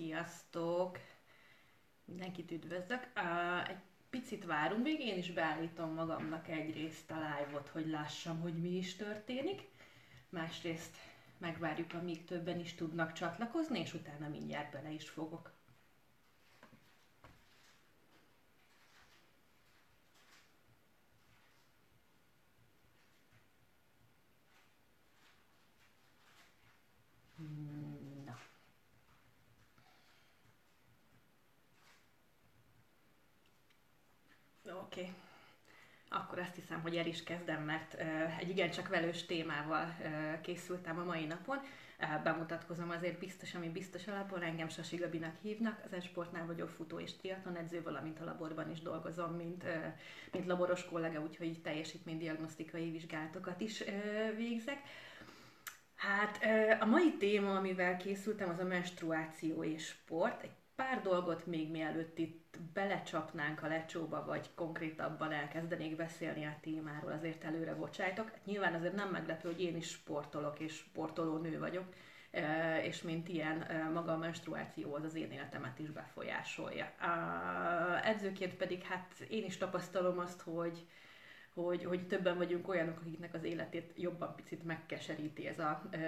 Sziasztok! Mindenkit üdvözlök. Egy picit várunk még, én is beállítom magamnak egyrészt a live-ot, hogy lássam, hogy mi is történik. Másrészt megvárjuk, amíg többen is tudnak csatlakozni, és utána mindjárt bele is fogok. Oké. Okay. Akkor azt hiszem, hogy el is kezdem, mert egy igencsak velős témával készültem a mai napon. Bemutatkozom azért biztos, ami biztos alapon, engem Sasi Gabinak hívnak, az esportnál vagyok futó és triatlon edző, valamint a laborban is dolgozom, mint, mint laboros kollega, úgyhogy teljesítménydiagnosztikai vizsgálatokat is végzek. Hát a mai téma, amivel készültem, az a menstruáció és sport. Egy pár dolgot még mielőtt itt belecsapnánk a lecsóba, vagy konkrétabban elkezdenék beszélni a témáról, azért előre bocsájtok. Nyilván azért nem meglepő, hogy én is sportolok, és sportoló nő vagyok, e, és mint ilyen e, maga a menstruáció az az én életemet is befolyásolja. Edzőként pedig hát én is tapasztalom azt, hogy hogy, hogy többen vagyunk olyanok, akiknek az életét jobban picit megkeseríti ez a e,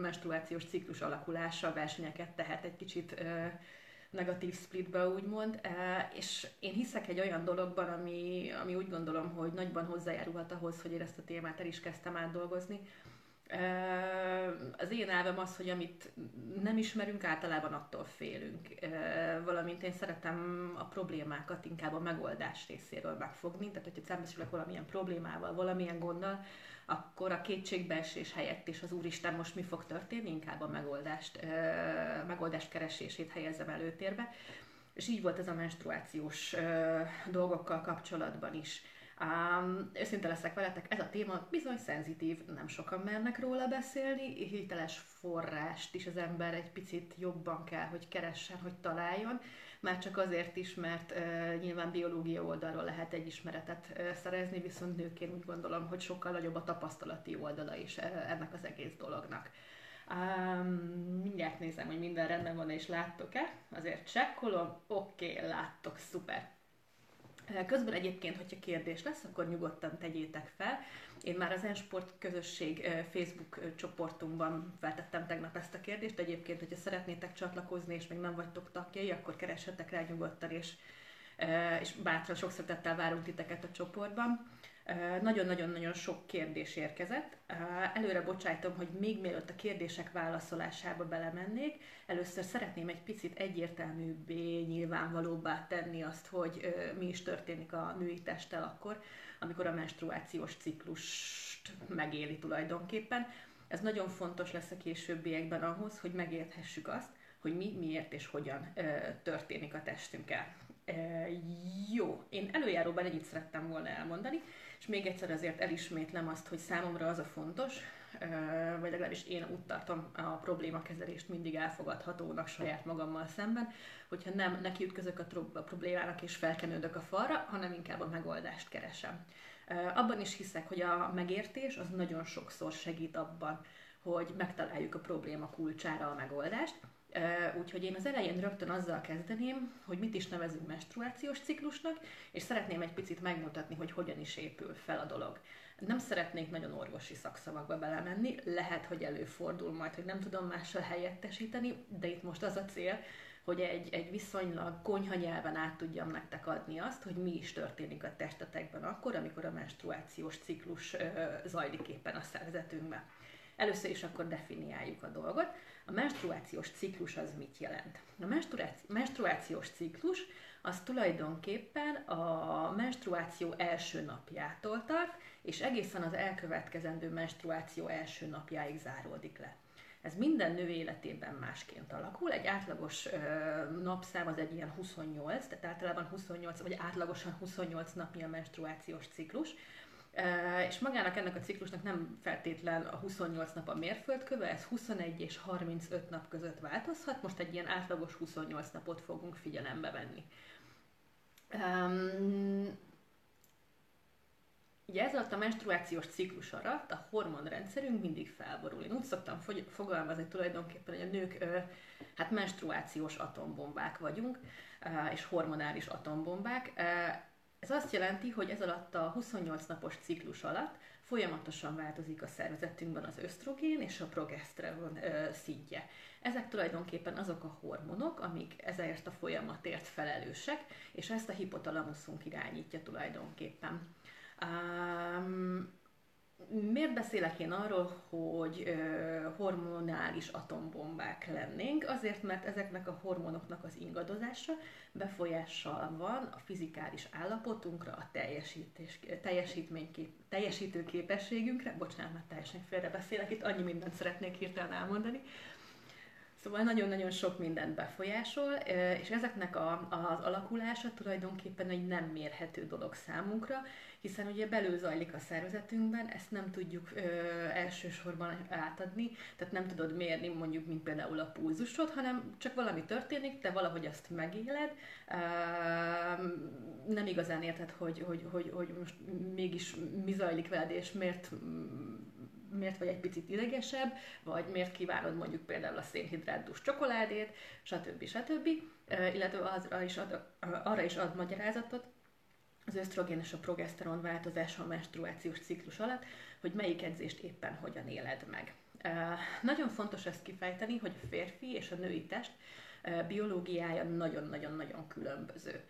menstruációs ciklus alakulása, versenyeket tehet egy kicsit e, negatív splitbe, úgymond, és én hiszek egy olyan dologban, ami, ami úgy gondolom, hogy nagyban hozzájárulhat ahhoz, hogy én ezt a témát el is kezdtem átdolgozni, az én elvem az, hogy amit nem ismerünk, általában attól félünk. Valamint én szeretem a problémákat inkább a megoldás részéről megfogni, tehát hogyha szembesülök valamilyen problémával, valamilyen gonddal, akkor a kétségbeesés helyett és az Úristen most mi fog történni, inkább a megoldást, megoldást keresését helyezem előtérbe. És így volt ez a menstruációs dolgokkal kapcsolatban is Um, őszinte leszek veletek, ez a téma bizony szenzitív, nem sokan mernek róla beszélni, hiteles forrást is az ember egy picit jobban kell, hogy keressen, hogy találjon, már csak azért is, mert uh, nyilván biológia oldalról lehet egy ismeretet uh, szerezni, viszont nőként úgy gondolom, hogy sokkal nagyobb a tapasztalati oldala is uh, ennek az egész dolognak. Um, mindjárt nézem, hogy minden rendben van és láttok-e. Azért csekkolom. Oké, okay, láttok, szuper. Közben egyébként, hogyha kérdés lesz, akkor nyugodtan tegyétek fel. Én már az Ensport közösség Facebook csoportunkban feltettem tegnap ezt a kérdést. Egyébként, hogyha szeretnétek csatlakozni, és még nem vagytok tagjai, akkor keressetek rá nyugodtan, és, és bátran sok szeretettel várunk titeket a csoportban. Nagyon-nagyon-nagyon sok kérdés érkezett. Előre bocsájtom, hogy még mielőtt a kérdések válaszolásába belemennék, először szeretném egy picit egyértelműbbé, nyilvánvalóbbá tenni azt, hogy mi is történik a női testtel akkor, amikor a menstruációs ciklust megéli tulajdonképpen. Ez nagyon fontos lesz a későbbiekben ahhoz, hogy megérthessük azt, hogy mi, miért és hogyan történik a testünkkel. Jó, én előjáróban ennyit szerettem volna elmondani. És még egyszer azért elismétlem azt, hogy számomra az a fontos, vagy legalábbis én úgy tartom a problémakezelést mindig elfogadhatónak saját magammal szemben, hogyha nem nekiütközök a problémának és felkenődök a falra, hanem inkább a megoldást keresem. Abban is hiszek, hogy a megértés az nagyon sokszor segít abban, hogy megtaláljuk a probléma kulcsára a megoldást, Úgyhogy én az elején rögtön azzal kezdeném, hogy mit is nevezünk menstruációs ciklusnak, és szeretném egy picit megmutatni, hogy hogyan is épül fel a dolog. Nem szeretnék nagyon orvosi szakszavakba belemenni, lehet, hogy előfordul majd, hogy nem tudom mással helyettesíteni, de itt most az a cél, hogy egy, egy viszonylag konyha nyelven át tudjam nektek adni azt, hogy mi is történik a testetekben akkor, amikor a menstruációs ciklus ö, zajlik éppen a szervezetünkben. Először is akkor definiáljuk a dolgot. A menstruációs ciklus az mit jelent? A menstruációs ciklus az tulajdonképpen a menstruáció első napjától tart, és egészen az elkövetkezendő menstruáció első napjáig záródik le. Ez minden nő életében másként alakul. Egy átlagos ö, napszám az egy ilyen 28, tehát általában 28, vagy átlagosan 28 napnyi a menstruációs ciklus. És magának ennek a ciklusnak nem feltétlen a 28 nap a mérföldköve, ez 21 és 35 nap között változhat, most egy ilyen átlagos 28 napot fogunk figyelembe venni. Um, Ugye ez alatt a menstruációs ciklus alatt a hormonrendszerünk mindig felborul. Én úgy szoktam fogalmazni tulajdonképpen, hogy a nők ö, Hát menstruációs atombombák vagyunk, és hormonális atombombák. Ez azt jelenti, hogy ez alatt a 28 napos ciklus alatt folyamatosan változik a szervezetünkben az ösztrogén és a progeszteron szintje. Ezek tulajdonképpen azok a hormonok, amik ezért a folyamatért felelősek, és ezt a hipotalamuszunk irányítja tulajdonképpen. Um, Miért beszélek én arról, hogy ö, hormonális atombombák lennénk? Azért, mert ezeknek a hormonoknak az ingadozása befolyással van a fizikális állapotunkra, a teljesítés, teljesítménykép, teljesítő képességünkre. Bocsánat, mert teljesen félre beszélek, itt annyi mindent szeretnék hirtelen elmondani. Szóval nagyon-nagyon sok mindent befolyásol, és ezeknek a, az alakulása tulajdonképpen egy nem mérhető dolog számunkra, hiszen ugye belül zajlik a szervezetünkben, ezt nem tudjuk ö, elsősorban átadni, tehát nem tudod mérni mondjuk, mint például a pulzusod, hanem csak valami történik, te valahogy azt megéled, ö, nem igazán érted, hogy, hogy, hogy, hogy most mégis mi zajlik veled, és miért miért vagy egy picit idegesebb, vagy miért kívánod mondjuk például a szénhidrátdús csokoládét, stb. stb. Illetve arra is ad, arra is ad magyarázatot, az ösztrogén és a progeszteron változása a menstruációs ciklus alatt, hogy melyik edzést éppen hogyan éled meg. Nagyon fontos ezt kifejteni, hogy a férfi és a női test biológiája nagyon-nagyon-nagyon különböző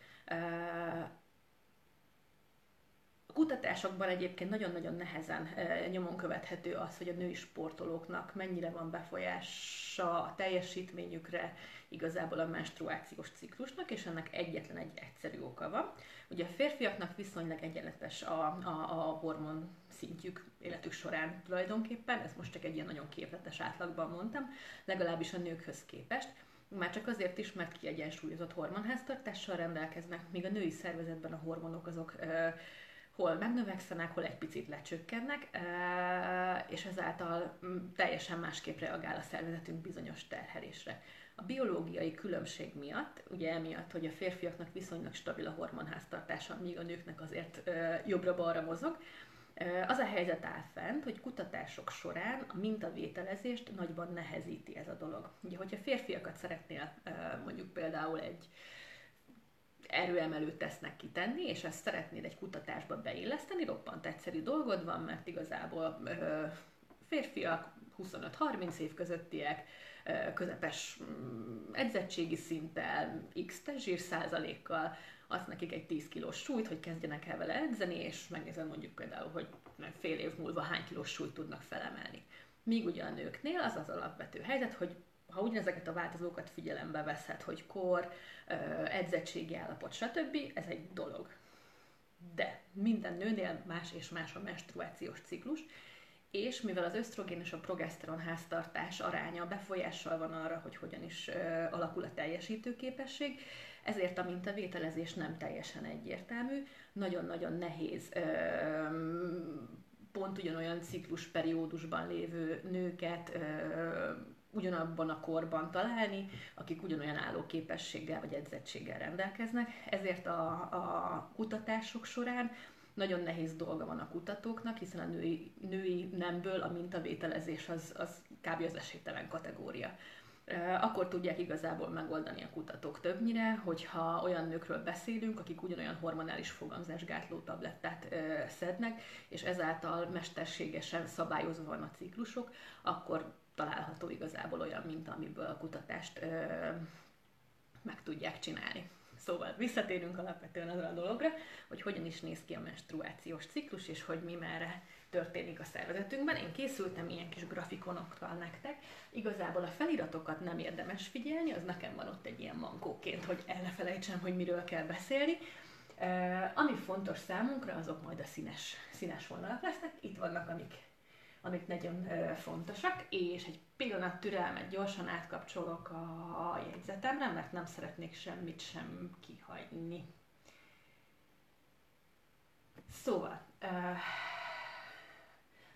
kutatásokban egyébként nagyon-nagyon nehezen nyomon követhető az, hogy a női sportolóknak mennyire van befolyása a teljesítményükre igazából a menstruációs ciklusnak, és ennek egyetlen egy egyszerű oka van. Ugye a férfiaknak viszonylag egyenletes a, a, a hormon szintjük életük során tulajdonképpen, ez most csak egy ilyen nagyon képletes átlagban mondtam, legalábbis a nőkhöz képest, már csak azért is, mert kiegyensúlyozott hormonháztartással rendelkeznek, míg a női szervezetben a hormonok azok ö, hol megnövekszenek, hol egy picit lecsökkennek, és ezáltal mm, teljesen másképp reagál a szervezetünk bizonyos terhelésre. A biológiai különbség miatt, ugye emiatt, hogy a férfiaknak viszonylag stabil a hormonháztartása, míg a nőknek azért jobbra-balra mozog, az a helyzet áll fent, hogy kutatások során a mintavételezést nagyban nehezíti ez a dolog. Ugye, hogyha férfiakat szeretnél mondjuk például egy erőemelő tesznek kitenni, és ezt szeretnéd egy kutatásba beilleszteni, roppant egyszerű dolgod van, mert igazából ö, férfiak, 25-30 év közöttiek, közepes mm, edzettségi szinttel, x zsír százalékkal, azt nekik egy 10 kilós súlyt, hogy kezdjenek el vele edzeni, és megnézem mondjuk például, hogy fél év múlva hány kilós súlyt tudnak felemelni. Míg ugye a nőknél az az alapvető helyzet, hogy ha ugyanezeket a változókat figyelembe veszed, hogy kor, edzettségi állapot, stb., ez egy dolog. De minden nőnél más és más a menstruációs ciklus, és mivel az ösztrogén és a progeszteron háztartás aránya befolyással van arra, hogy hogyan is alakul a teljesítőképesség, ezért a mintavételezés nem teljesen egyértelmű, nagyon-nagyon nehéz pont ugyanolyan ciklusperiódusban lévő nőket ugyanabban a korban találni, akik ugyanolyan állóképességgel vagy edzettséggel rendelkeznek. Ezért a, a kutatások során nagyon nehéz dolga van a kutatóknak, hiszen a női, női nemből a mintavételezés az, az kb. az esélytelen kategória. Akkor tudják igazából megoldani a kutatók többnyire, hogyha olyan nőkről beszélünk, akik ugyanolyan hormonális fogamzásgátló tablettát szednek, és ezáltal mesterségesen szabályozva van a ciklusok, akkor található igazából olyan minta, amiből a kutatást ö, meg tudják csinálni. Szóval visszatérünk alapvetően azra a dologra, hogy hogyan is néz ki a menstruációs ciklus, és hogy mi merre történik a szervezetünkben. Én készültem ilyen kis grafikonokkal nektek. Igazából a feliratokat nem érdemes figyelni, az nekem van ott egy ilyen mankóként, hogy el ne felejtsem, hogy miről kell beszélni. Uh, ami fontos számunkra, azok majd a színes, színes vonalak lesznek. Itt vannak, amik amik nagyon fontosak, és egy pillanat türelmet gyorsan átkapcsolok a, jegyzetemre, mert nem szeretnék semmit sem kihagyni. Szóval,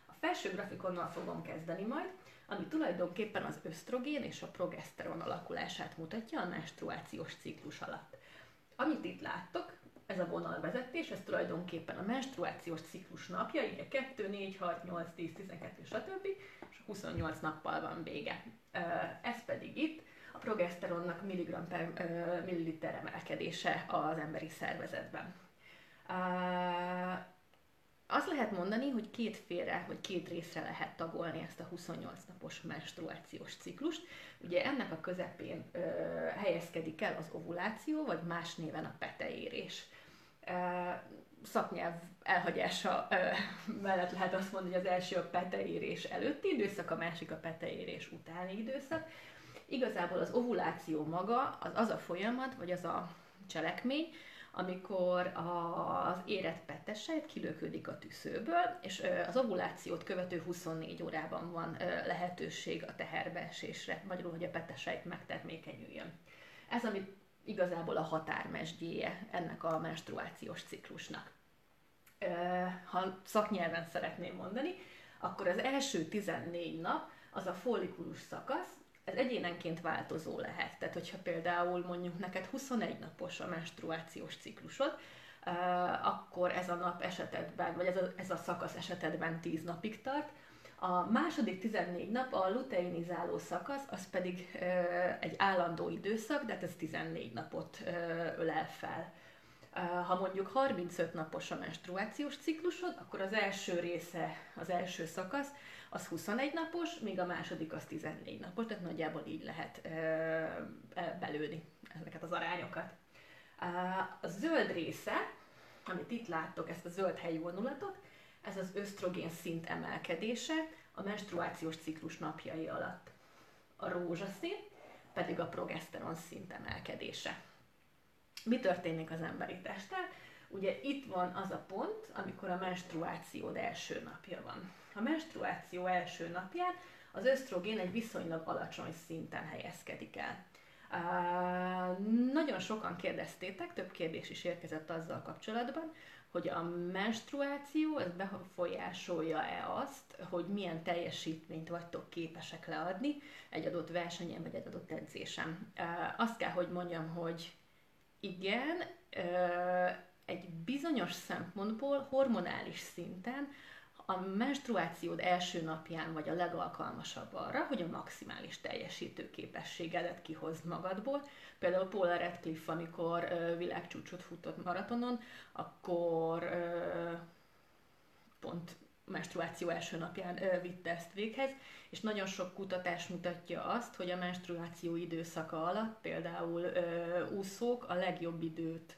a felső grafikonnal fogom kezdeni majd, ami tulajdonképpen az ösztrogén és a progeszteron alakulását mutatja a menstruációs ciklus alatt. Amit itt láttok, ez a vonalvezetés, ez tulajdonképpen a menstruációs ciklus napja, ugye 2, 4, 6, 8, 10, 12, stb. és 28 nappal van vége. Ez pedig itt a progeszteronnak milligram per milliliter emelkedése az emberi szervezetben. Azt lehet mondani, hogy két félre, vagy két részre lehet tagolni ezt a 28 napos menstruációs ciklust. Ugye ennek a közepén ö, helyezkedik el az ovuláció, vagy más néven a peteérés. Szaknyelv elhagyása mellett lehet azt mondani, hogy az első a peteérés előtti időszak, a másik a peteérés utáni időszak. Igazából az ovuláció maga az az a folyamat, vagy az a cselekmény, amikor az érett petesejt kilöködik a tüszőből, és az ovulációt követő 24 órában van lehetőség a teherbeesésre, magyarul, hogy a petesejt megtermékenyüljön. Ez, ami igazából a határmesdjéje ennek a menstruációs ciklusnak. Ha szaknyelven szeretném mondani, akkor az első 14 nap az a follikulus szakasz, ez egyénenként változó lehet. Tehát, hogyha például mondjuk neked 21 napos a menstruációs ciklusod, akkor ez a nap esetedben, vagy ez a, ez a szakasz esetedben 10 napig tart. A második 14 nap, a luteinizáló szakasz, az pedig egy állandó időszak, de hát ez 14 napot ölel fel. Ha mondjuk 35 napos a menstruációs ciklusod, akkor az első része, az első szakasz, az 21 napos, míg a második az 14 napos, tehát nagyjából így lehet belőni ezeket az arányokat. A zöld része, amit itt láttok, ezt a zöld helyvonulatot, ez az ösztrogén szint emelkedése a menstruációs ciklus napjai alatt. A rózsaszín pedig a progeszteron szint emelkedése. Mi történik az emberi testtel? Ugye itt van az a pont, amikor a menstruációd első napja van. A menstruáció első napján az ösztrogén egy viszonylag alacsony szinten helyezkedik el. Uh, nagyon sokan kérdeztétek, több kérdés is érkezett azzal kapcsolatban, hogy a menstruáció ez befolyásolja-e azt, hogy milyen teljesítményt vagytok képesek leadni egy adott versenyen vagy egy adott edzésen. Azt kell, hogy mondjam, hogy igen, egy bizonyos szempontból hormonális szinten a menstruációd első napján vagy a legalkalmasabb arra, hogy a maximális teljesítő képességedet kihozd magadból. Például Paula Radcliffe, amikor világcsúcsot futott maratonon, akkor pont menstruáció első napján ö, vitte ezt véghez, és nagyon sok kutatás mutatja azt, hogy a menstruáció időszaka alatt például úszók a legjobb időt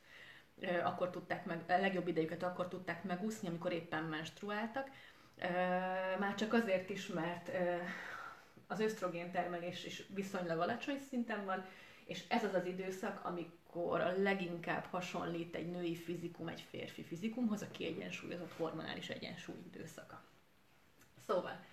akkor tudták meg, a legjobb idejüket akkor tudták megúszni, amikor éppen menstruáltak. Már csak azért is, mert az ösztrogén termelés is viszonylag alacsony szinten van, és ez az az időszak, amikor a leginkább hasonlít egy női fizikum egy férfi fizikumhoz, a kiegyensúlyozott hormonális egyensúly időszaka. Szóval,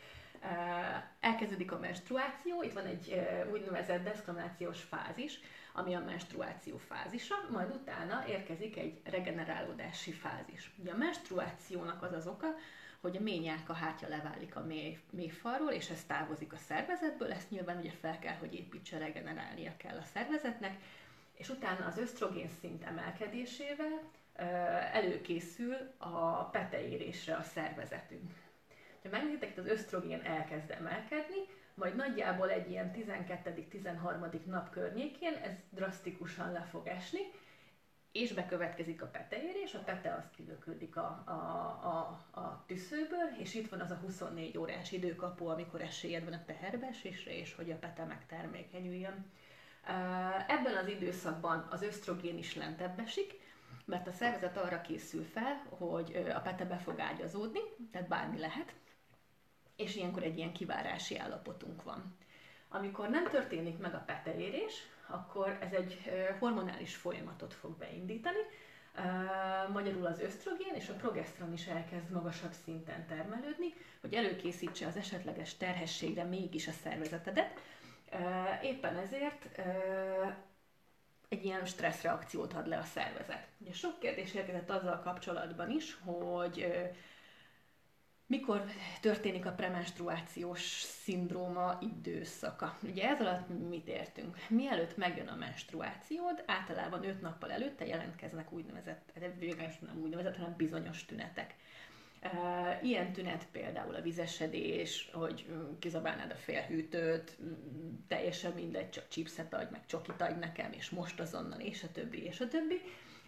elkezdődik a menstruáció, itt van egy úgynevezett deszkramációs fázis, ami a menstruáció fázisa, majd utána érkezik egy regenerálódási fázis. Ugye a menstruációnak az az oka, hogy a mély a hátja leválik a mély, mélyfalról, és ez távozik a szervezetből, ezt nyilván ugye fel kell, hogy építse, regenerálnia kell a szervezetnek, és utána az ösztrogén szint emelkedésével előkészül a peteérésre a szervezetünk. Ha megnézitek, az ösztrogén elkezd emelkedni, majd nagyjából egy ilyen 12.-13. nap környékén ez drasztikusan le fog esni, és bekövetkezik a peteérés, a pete az kilöködik a, a, a, a tüszőből, és itt van az a 24 órás időkapu, amikor esélyed van a teherbeesésre, és hogy a pete megtermékenyüljön. Ebben az időszakban az ösztrogén is lentebb esik, mert a szervezet arra készül fel, hogy a pete be fog ágyazódni, tehát bármi lehet, és ilyenkor egy ilyen kivárási állapotunk van. Amikor nem történik meg a peteérés, akkor ez egy hormonális folyamatot fog beindítani, magyarul az ösztrogén és a progesztron is elkezd magasabb szinten termelődni, hogy előkészítse az esetleges terhességre mégis a szervezetedet. Éppen ezért egy ilyen stresszreakciót ad le a szervezet. Ugye sok kérdés érkezett azzal kapcsolatban is, hogy mikor történik a premenstruációs szindróma időszaka? Ugye ez alatt mit értünk? Mielőtt megjön a menstruációd, általában 5 nappal előtte jelentkeznek úgynevezett, de végül nem úgynevezett, hanem bizonyos tünetek. Ilyen tünet például a vizesedés, hogy kizabálnád a félhűtőt, teljesen mindegy, csak chipset adj, meg csokit adj nekem, és most azonnal, és a többi, és a többi.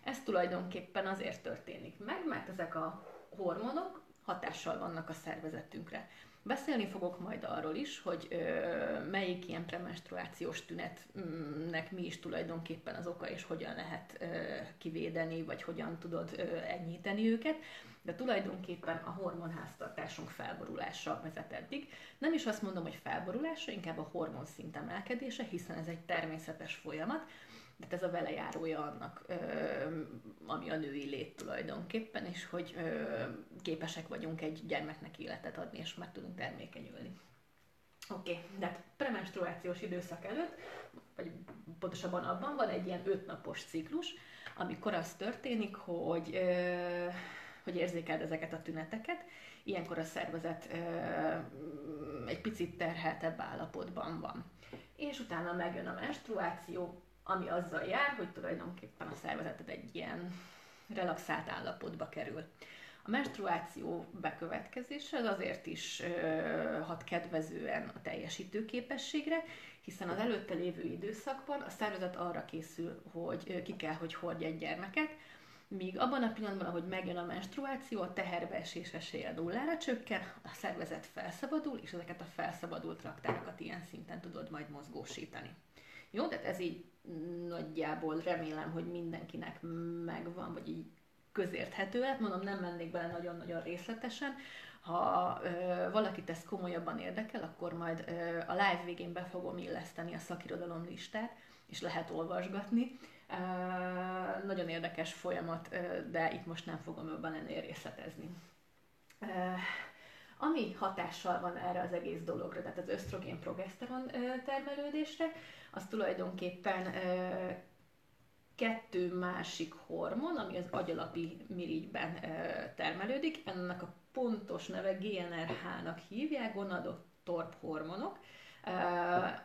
Ez tulajdonképpen azért történik meg, mert ezek a hormonok hatással vannak a szervezetünkre. Beszélni fogok majd arról is, hogy ö, melyik ilyen premenstruációs tünetnek mi is tulajdonképpen az oka, és hogyan lehet ö, kivédeni, vagy hogyan tudod ö, enyhíteni őket de tulajdonképpen a hormonháztartásunk felborulása vezet eddig. Nem is azt mondom, hogy felborulása, inkább a hormonszint emelkedése, hiszen ez egy természetes folyamat, de ez a velejárója annak, ami a női lét tulajdonképpen, és hogy képesek vagyunk egy gyermeknek életet adni, és meg tudunk termékenyülni. Oké, okay, de hát premenstruációs időszak előtt, vagy pontosabban abban van egy ilyen ötnapos ciklus, amikor az történik, hogy hogy érzékeld ezeket a tüneteket. Ilyenkor a szervezet egy picit terheltebb állapotban van. És utána megjön a menstruáció, ami azzal jár, hogy tulajdonképpen a szervezeted egy ilyen relaxált állapotba kerül. A menstruáció bekövetkezése az azért is ö, hat kedvezően a teljesítőképességre, hiszen az előtte lévő időszakban a szervezet arra készül, hogy ki kell, hogy hordja egy gyermeket, Míg abban a pillanatban, ahogy megjön a menstruáció, a teherbeesés esélye nullára csökken, a szervezet felszabadul, és ezeket a felszabadult raktárakat ilyen szinten tudod majd mozgósítani. Jó, tehát ez így nagyjából remélem, hogy mindenkinek megvan, vagy így közérthető lett. Mondom, nem mennék bele nagyon-nagyon részletesen. Ha ö, valakit ez komolyabban érdekel, akkor majd ö, a live végén be fogom illeszteni a szakirodalom listát, és lehet olvasgatni nagyon érdekes folyamat, de itt most nem fogom jobban ennél részletezni. Ami hatással van erre az egész dologra, tehát az ösztrogén-progeszteron termelődésre, az tulajdonképpen kettő másik hormon, ami az agyalapi mirigyben termelődik. Ennek a pontos neve GNRH-nak hívják, gonadottorp hormonok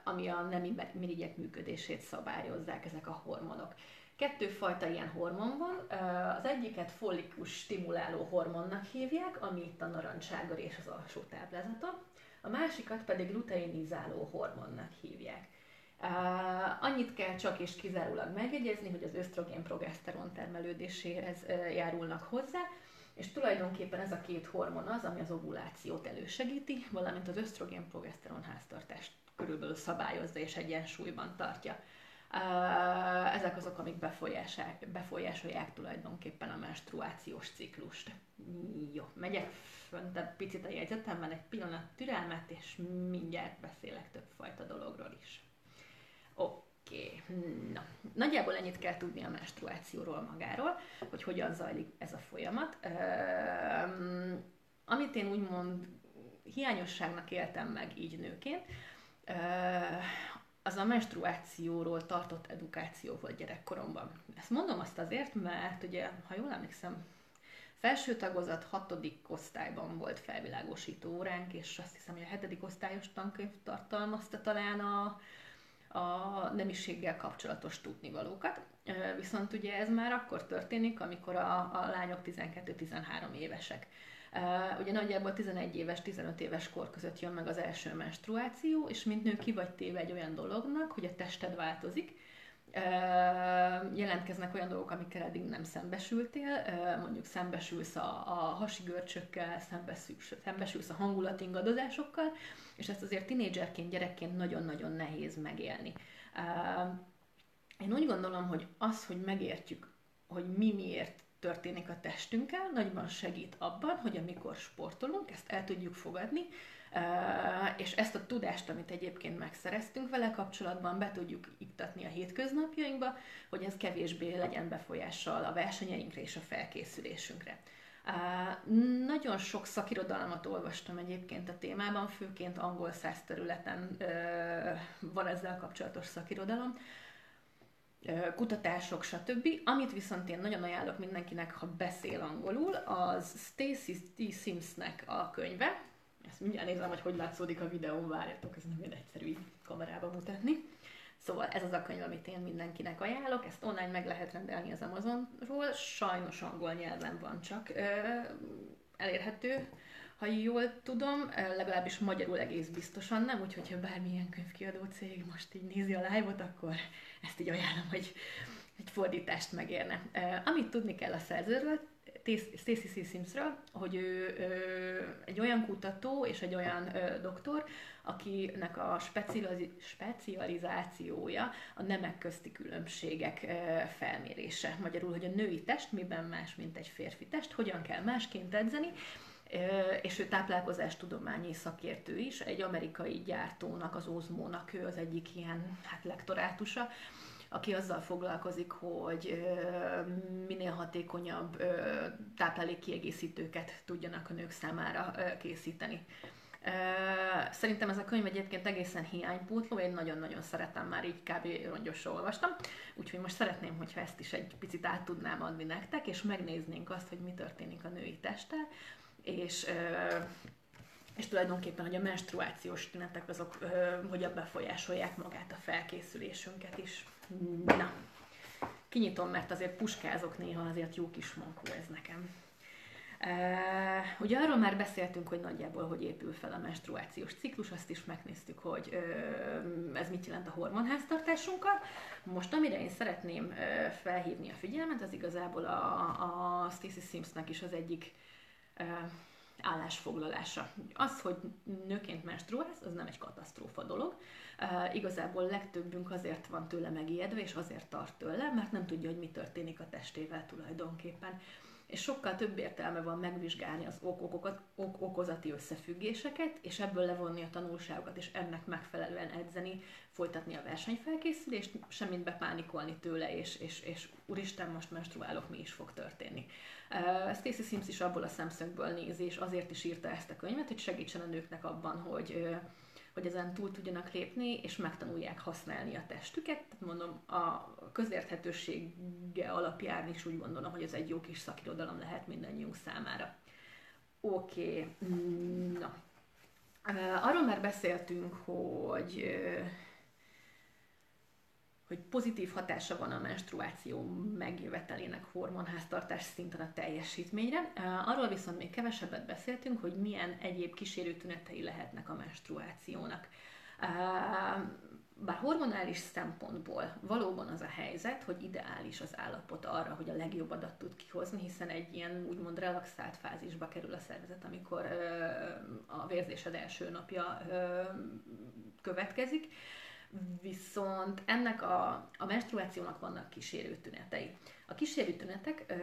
ami a nemi mirigyek működését szabályozzák ezek a hormonok. Kettőfajta ilyen hormon van, az egyiket follikus stimuláló hormonnak hívják, ami itt a narancságar és az alsó táblázata, a másikat pedig luteinizáló hormonnak hívják. Uh, annyit kell csak és kizárólag megjegyezni, hogy az ösztrogén-progeszteron termelődéséhez uh, járulnak hozzá, és tulajdonképpen ez a két hormon az, ami az ovulációt elősegíti, valamint az ösztrogén-progeszteron háztartást körülbelül szabályozza és egyensúlyban tartja. Ezek azok, amik befolyásolják, tulajdonképpen a menstruációs ciklust. Jó, megyek fönt egy picit a jegyzetemben, egy pillanat türelmet, és mindjárt beszélek többfajta dologról is. Oké. Oké, okay. na, nagyjából ennyit kell tudni a menstruációról magáról, hogy hogyan zajlik ez a folyamat. Um, amit én úgymond hiányosságnak éltem meg így nőként, az a menstruációról tartott edukáció volt gyerekkoromban. Ezt mondom azt azért, mert ugye, ha jól emlékszem, felső tagozat hatodik osztályban volt felvilágosító óránk, és azt hiszem, hogy a hetedik osztályos tankönyv tartalmazta talán a, a nemiséggel kapcsolatos tudnivalókat. Viszont ugye ez már akkor történik, amikor a, a lányok 12-13 évesek. Ugye nagyjából 11 éves, 15 éves kor között jön meg az első menstruáció, és mint nő ki vagy téve egy olyan dolognak, hogy a tested változik, jelentkeznek olyan dolgok, amikkel eddig nem szembesültél, mondjuk szembesülsz a, a hasi görcsökkel, szembesülsz, szembesülsz a hangulatingadozásokkal, és ezt azért tinédzserként, gyerekként nagyon-nagyon nehéz megélni. Én úgy gondolom, hogy az, hogy megértjük, hogy mi miért történik a testünkkel, nagyban segít abban, hogy amikor sportolunk, ezt el tudjuk fogadni, és ezt a tudást, amit egyébként megszereztünk vele kapcsolatban, be tudjuk iktatni a hétköznapjainkba, hogy ez kevésbé legyen befolyással a versenyeinkre és a felkészülésünkre. Nagyon sok szakirodalmat olvastam egyébként a témában, főként angol száz területen van ezzel kapcsolatos szakirodalom, kutatások, stb. Amit viszont én nagyon ajánlok mindenkinek, ha beszél angolul, az Stacy T. Simsnek a könyve, ezt mindjárt nézem, hogy hogy látszódik a videón, várjatok, ez nem ilyen egyszerű így kamerába mutatni. Szóval ez az a könyv, amit én mindenkinek ajánlok, ezt online meg lehet rendelni az Amazonról, sajnos angol nyelven van csak. elérhető, ha jól tudom, legalábbis magyarul egész biztosan nem, úgyhogy ha bármilyen könyvkiadó cég most így nézi a live-ot, akkor ezt így ajánlom, hogy egy fordítást megérne. Amit tudni kell a szerzőről, Stacy C. Simsről, hogy ő, egy olyan kutató és egy olyan doktor, akinek a specializációja a nemek közti különbségek felmérése. Magyarul, hogy a női test miben más, mint egy férfi test, hogyan kell másként edzeni, és ő táplálkozástudományi szakértő is, egy amerikai gyártónak, az Ozmónak ő az egyik ilyen hát, lektorátusa, aki azzal foglalkozik, hogy minél hatékonyabb táplálékkiegészítőket tudjanak a nők számára készíteni. Szerintem ez a könyv egyébként egészen hiánypótló, én nagyon-nagyon szeretem, már így kb. rongyosra olvastam, úgyhogy most szeretném, hogyha ezt is egy picit át tudnám adni nektek, és megnéznénk azt, hogy mi történik a női testtel, és és tulajdonképpen, hogy a menstruációs tünetek azok hogyan befolyásolják magát a felkészülésünket is. Na, kinyitom, mert azért puskázok néha, azért jó kis mankó ez nekem. Uh, ugye arról már beszéltünk, hogy nagyjából hogy épül fel a menstruációs ciklus, azt is megnéztük, hogy uh, ez mit jelent a hormonháztartásunkkal. Most amire én szeretném uh, felhívni a figyelmet, az igazából a, a Stacey Simsnek is az egyik uh, állásfoglalása. Az, hogy nőként menstruálsz, az nem egy katasztrófa dolog. Uh, igazából legtöbbünk azért van tőle megijedve, és azért tart tőle, mert nem tudja, hogy mi történik a testével tulajdonképpen és sokkal több értelme van megvizsgálni az ok-okokat, ok-okozati összefüggéseket, és ebből levonni a tanulságokat, és ennek megfelelően edzeni, folytatni a versenyfelkészülést, semmit bepánikolni tőle, és, és, és úristen, most menstruálok, mi is fog történni. Uh, Stacey Sims is abból a szemszögből nézi, és azért is írta ezt a könyvet, hogy segítsen a nőknek abban, hogy uh, hogy ezen túl tudjanak lépni, és megtanulják használni a testüket. Tehát mondom, a közérthetősége alapján is úgy gondolom, hogy ez egy jó kis szakirodalom lehet mindannyiunk számára. Oké, okay. na. Arról már beszéltünk, hogy hogy pozitív hatása van a menstruáció megjövetelének hormonháztartás szinten a teljesítményre. Arról viszont még kevesebbet beszéltünk, hogy milyen egyéb kísérő tünetei lehetnek a menstruációnak. Bár hormonális szempontból valóban az a helyzet, hogy ideális az állapot arra, hogy a legjobb adat tud kihozni, hiszen egy ilyen úgymond relaxált fázisba kerül a szervezet, amikor a vérzésed első napja következik Viszont ennek a, a menstruációnak vannak kísérő tünetei. A kísérő tünetek ö,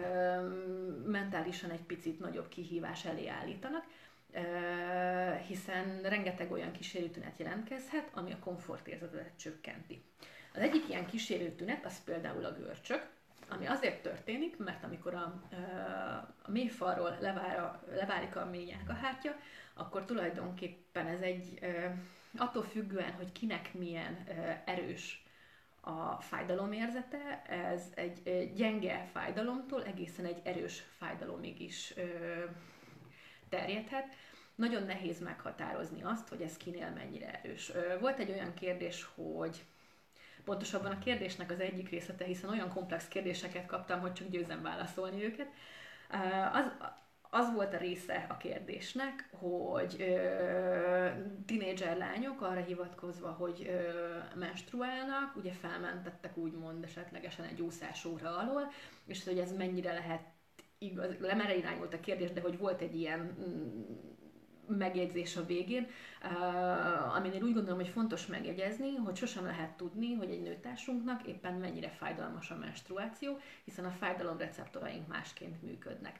mentálisan egy picit nagyobb kihívás elé állítanak, ö, hiszen rengeteg olyan kísérő tünet jelentkezhet, ami a komfortérzetet csökkenti. Az egyik ilyen kísérő tünet az például a görcsök, ami azért történik, mert amikor a, a mélyfalról leválik a mély hátja, akkor tulajdonképpen ez egy attól függően, hogy kinek milyen erős a fájdalomérzete, ez egy gyenge fájdalomtól egészen egy erős fájdalomig is terjedhet. Nagyon nehéz meghatározni azt, hogy ez kinél mennyire erős. Volt egy olyan kérdés, hogy pontosabban a kérdésnek az egyik részlete, hiszen olyan komplex kérdéseket kaptam, hogy csak győzem válaszolni őket. Az, az volt a része a kérdésnek, hogy ö, tinédzser lányok arra hivatkozva, hogy ö, menstruálnak, ugye felmentettek úgymond esetlegesen egy úszás óra alól, és hogy ez mennyire lehet igaz, lemere irányult a kérdés, de hogy volt egy ilyen mm, megjegyzés a végén, uh, aminél úgy gondolom, hogy fontos megjegyezni, hogy sosem lehet tudni, hogy egy nőtársunknak éppen mennyire fájdalmas a menstruáció, hiszen a fájdalomreceptoraink másként működnek.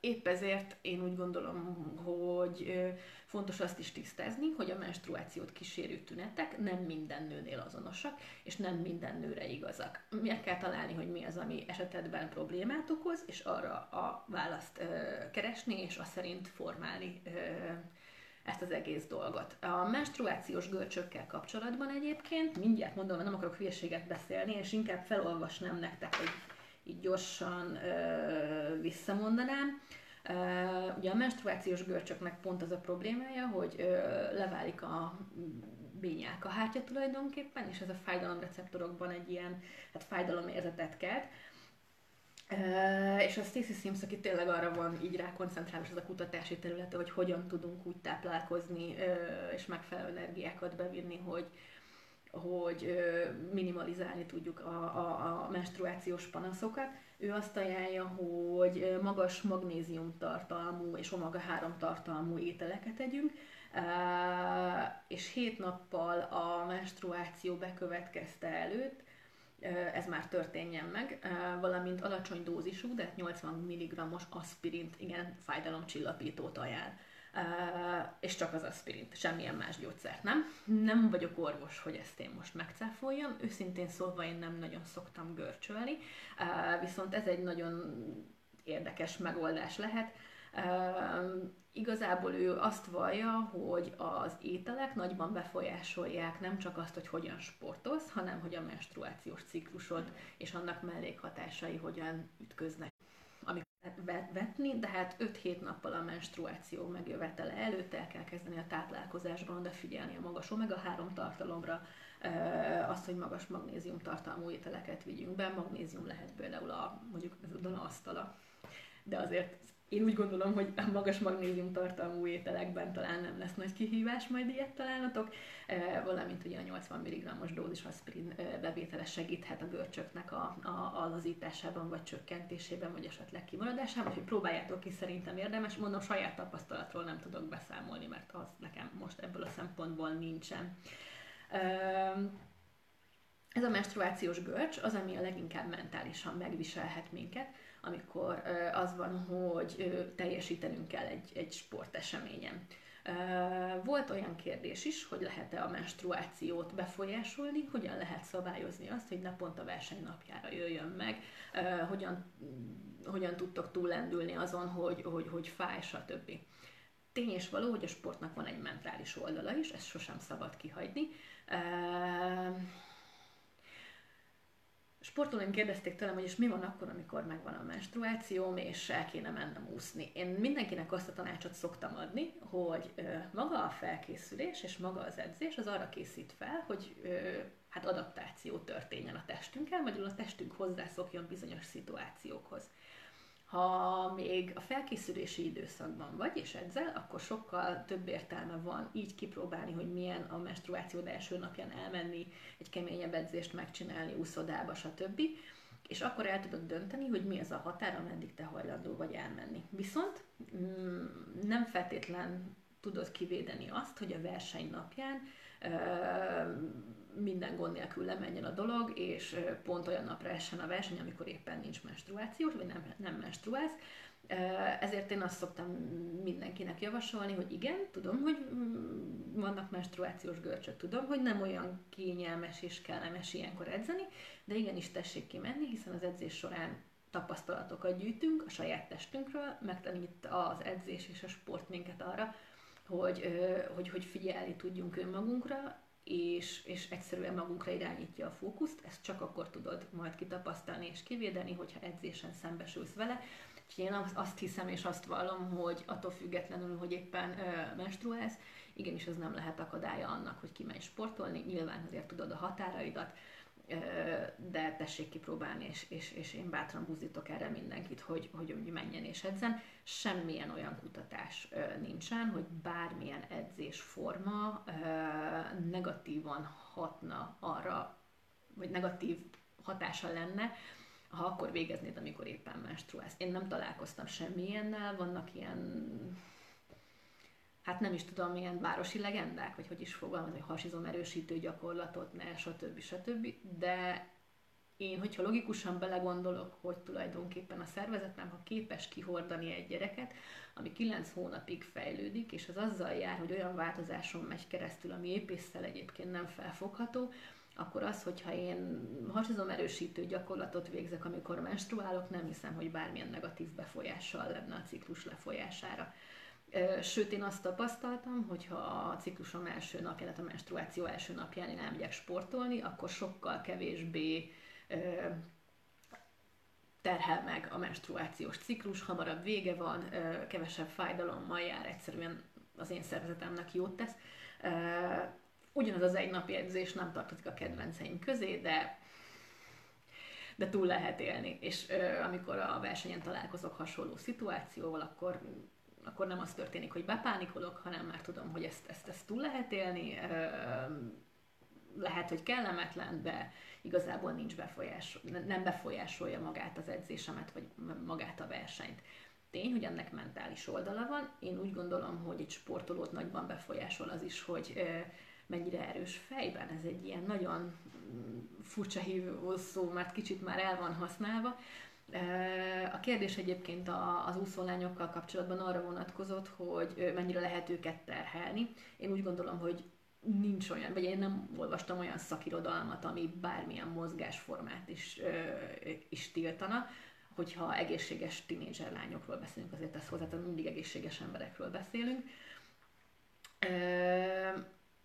Épp ezért én úgy gondolom, hogy fontos azt is tisztázni, hogy a menstruációt kísérő tünetek nem minden nőnél azonosak, és nem minden nőre igazak. Meg kell találni, hogy mi az, ami esetedben problémát okoz, és arra a választ keresni, és azt szerint formálni ezt az egész dolgot. A menstruációs görcsökkel kapcsolatban egyébként, mindjárt mondom, nem akarok hülyeséget beszélni, és inkább felolvasnám nektek, hogy így gyorsan ö, visszamondanám. Uh, ugye a menstruációs görcsöknek pont az a problémája, hogy ö, leválik a bényák a hátja tulajdonképpen, és ez a fájdalomreceptorokban egy ilyen hát fájdalomérzetet kelt. és a Stacey Sims, aki tényleg arra van így rá koncentrálva ez a kutatási területe, hogy hogyan tudunk úgy táplálkozni, és megfelelő energiákat bevinni, hogy, hogy minimalizálni tudjuk a, a, a menstruációs panaszokat. Ő azt ajánlja, hogy magas magnézium tartalmú és omega-3 tartalmú ételeket együnk, és hét nappal a menstruáció bekövetkezte előtt ez már történjen meg, valamint alacsony dózisú, de 80 mg-os aspirint, igen, fájdalomcsillapítót ajánl. És csak az aspirint, semmilyen más gyógyszert nem. Nem vagyok orvos, hogy ezt én most megcáfoljam, őszintén szólva én nem nagyon szoktam görcsölni, viszont ez egy nagyon érdekes megoldás lehet. Igazából ő azt vallja, hogy az ételek nagyban befolyásolják nem csak azt, hogy hogyan sportolsz, hanem hogy a menstruációs ciklusod és annak mellékhatásai hogyan ütköznek vetni, de hát 5-7 nappal a menstruáció megjövetele előtt el kell kezdeni a táplálkozásban odafigyelni a magas omega-3 tartalomra, azt, hogy magas magnézium tartalmú ételeket vigyünk be. Magnézium lehet például a, mondjuk ez a asztala, de azért én úgy gondolom, hogy a magas magnézium tartalmú ételekben talán nem lesz nagy kihívás, majd ilyet találnatok, valamint ugye a 80 mg-os dózis aspirin bevétele segíthet a görcsöknek a, a, lazításában, vagy csökkentésében, vagy esetleg kimaradásában, úgyhogy próbáljátok ki, szerintem érdemes. Mondom, saját tapasztalatról nem tudok beszámolni, mert az nekem most ebből a szempontból nincsen. Ez a menstruációs görcs az, ami a leginkább mentálisan megviselhet minket, amikor az van, hogy teljesítenünk kell egy, egy sporteseményen. Volt olyan kérdés is, hogy lehet-e a menstruációt befolyásolni, hogyan lehet szabályozni azt, hogy naponta versenynapjára jöjjön meg, hogyan, hogyan tudtok túllendülni azon, hogy, hogy, hogy fáj, stb. Tény és való, hogy a sportnak van egy mentális oldala is, ezt sosem szabad kihagyni sportolóim kérdezték tőlem, hogy és mi van akkor, amikor megvan a menstruációm, és el kéne mennem úszni. Én mindenkinek azt a tanácsot szoktam adni, hogy maga a felkészülés és maga az edzés az arra készít fel, hogy hát adaptáció történjen a testünkkel, vagy a testünk hozzászokjon bizonyos szituációkhoz. Ha még a felkészülési időszakban vagy és edzel, akkor sokkal több értelme van így kipróbálni, hogy milyen a menstruációd első napján elmenni, egy keményebb edzést megcsinálni, úszodába, stb. És akkor el tudod dönteni, hogy mi az a határ, ameddig te hajlandó vagy elmenni. Viszont mm, nem feltétlen tudod kivédeni azt, hogy a verseny napján minden gond nélkül lemenjen a dolog, és pont olyan napra essen a verseny, amikor éppen nincs menstruáció, vagy nem, nem menstruálsz. Ezért én azt szoktam mindenkinek javasolni, hogy igen, tudom, hogy mm, vannak menstruációs görcsök, tudom, hogy nem olyan kényelmes és kellemes ilyenkor edzeni, de igenis tessék kimenni, hiszen az edzés során tapasztalatokat gyűjtünk a saját testünkről, megtanít az edzés és a sport minket arra, hogy, hogy, hogy figyelni tudjunk önmagunkra, és, és egyszerűen magunkra irányítja a fókuszt, ezt csak akkor tudod majd kitapasztalni és kivédeni, hogyha edzésen szembesülsz vele. Úgyhogy én azt hiszem és azt vallom, hogy attól függetlenül, hogy éppen ö, menstruálsz, igenis ez nem lehet akadálya annak, hogy kimenj sportolni, nyilván azért tudod a határaidat, de tessék kipróbálni, és, és, és én bátran buzdítok erre mindenkit, hogy, hogy menjen és edzen. Semmilyen olyan kutatás nincsen, hogy bármilyen edzésforma negatívan hatna arra, vagy negatív hatása lenne, ha akkor végeznéd, amikor éppen menstruálsz. Én nem találkoztam semmilyennel, vannak ilyen hát nem is tudom, milyen városi legendák, vagy hogy is fogalmazni, hogy hasizom erősítő gyakorlatot, ne, stb. stb. De én, hogyha logikusan belegondolok, hogy tulajdonképpen a szervezetem, ha képes kihordani egy gyereket, ami 9 hónapig fejlődik, és az azzal jár, hogy olyan változáson megy keresztül, ami épésszel egyébként nem felfogható, akkor az, hogyha én hasizom erősítő gyakorlatot végzek, amikor menstruálok, nem hiszem, hogy bármilyen negatív befolyással lenne a ciklus lefolyására. Sőt, én azt tapasztaltam, hogy ha a ciklusom első napján, tehát a menstruáció első napján én elmegyek sportolni, akkor sokkal kevésbé terhel meg a menstruációs ciklus, hamarabb vége van, kevesebb fájdalommal jár, egyszerűen az én szervezetemnek jót tesz. Ugyanaz az egy napi edzés nem tartozik a kedvenceim közé, de de túl lehet élni. És ö, amikor a versenyen találkozok hasonló szituációval, akkor akkor nem az történik, hogy bepánikolok, hanem már tudom, hogy ezt, ezt, ezt túl lehet élni, lehet, hogy kellemetlen, de igazából nincs befolyás, nem befolyásolja magát az edzésemet, vagy magát a versenyt. Tény, hogy ennek mentális oldala van. Én úgy gondolom, hogy egy sportolót nagyban befolyásol az is, hogy mennyire erős fejben. Ez egy ilyen nagyon mm, furcsa hívó szó, mert kicsit már el van használva. A kérdés egyébként az úszólányokkal kapcsolatban arra vonatkozott, hogy mennyire lehet őket terhelni. Én úgy gondolom, hogy nincs olyan, vagy én nem olvastam olyan szakirodalmat, ami bármilyen mozgásformát is, is tiltana, hogyha egészséges tinédzser lányokról beszélünk, azért ezt hozzá, mindig egészséges emberekről beszélünk.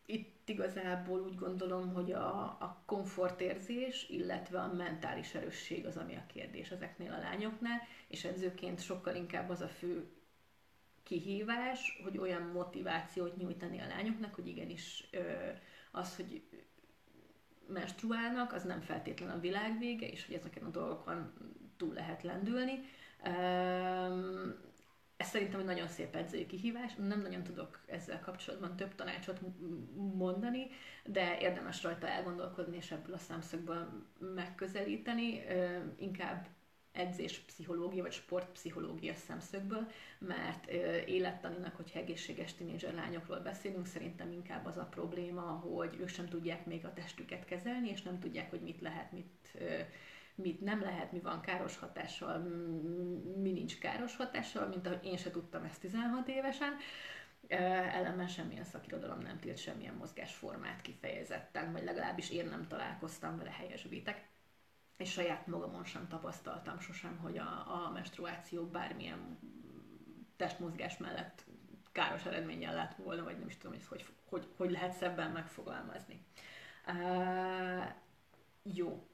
Itt igazából úgy gondolom, hogy a, a komfortérzés, illetve a mentális erősség az, ami a kérdés ezeknél a lányoknál, és edzőként sokkal inkább az a fő kihívás, hogy olyan motivációt nyújtani a lányoknak, hogy igenis az, hogy menstruálnak, az nem feltétlen a világ vége, és hogy ezeken a dolgokon túl lehet lendülni. Ez szerintem egy nagyon szép edzői kihívás, nem nagyon tudok ezzel kapcsolatban több tanácsot mondani, de érdemes rajta elgondolkodni és ebből a szemszögből megközelíteni. Inkább edzés pszichológia vagy sportpszichológia szemszögből, mert élettaninak, hogy egészséges tinédzser lányokról beszélünk, szerintem inkább az a probléma, hogy ők sem tudják még a testüket kezelni, és nem tudják, hogy mit lehet, mit, mit nem lehet, mi van káros hatással, mi nincs káros hatással, mint ahogy én se tudtam ezt 16 évesen. Ellenben semmilyen szakirodalom nem tilt semmilyen mozgásformát kifejezetten, vagy legalábbis én nem találkoztam vele helyesbitek és saját magamon sem tapasztaltam sosem, hogy a, a menstruáció bármilyen testmozgás mellett káros eredménnyel lett volna, vagy nem is tudom, hogy hogy, hogy, hogy lehet szebben megfogalmazni. Uh, jó,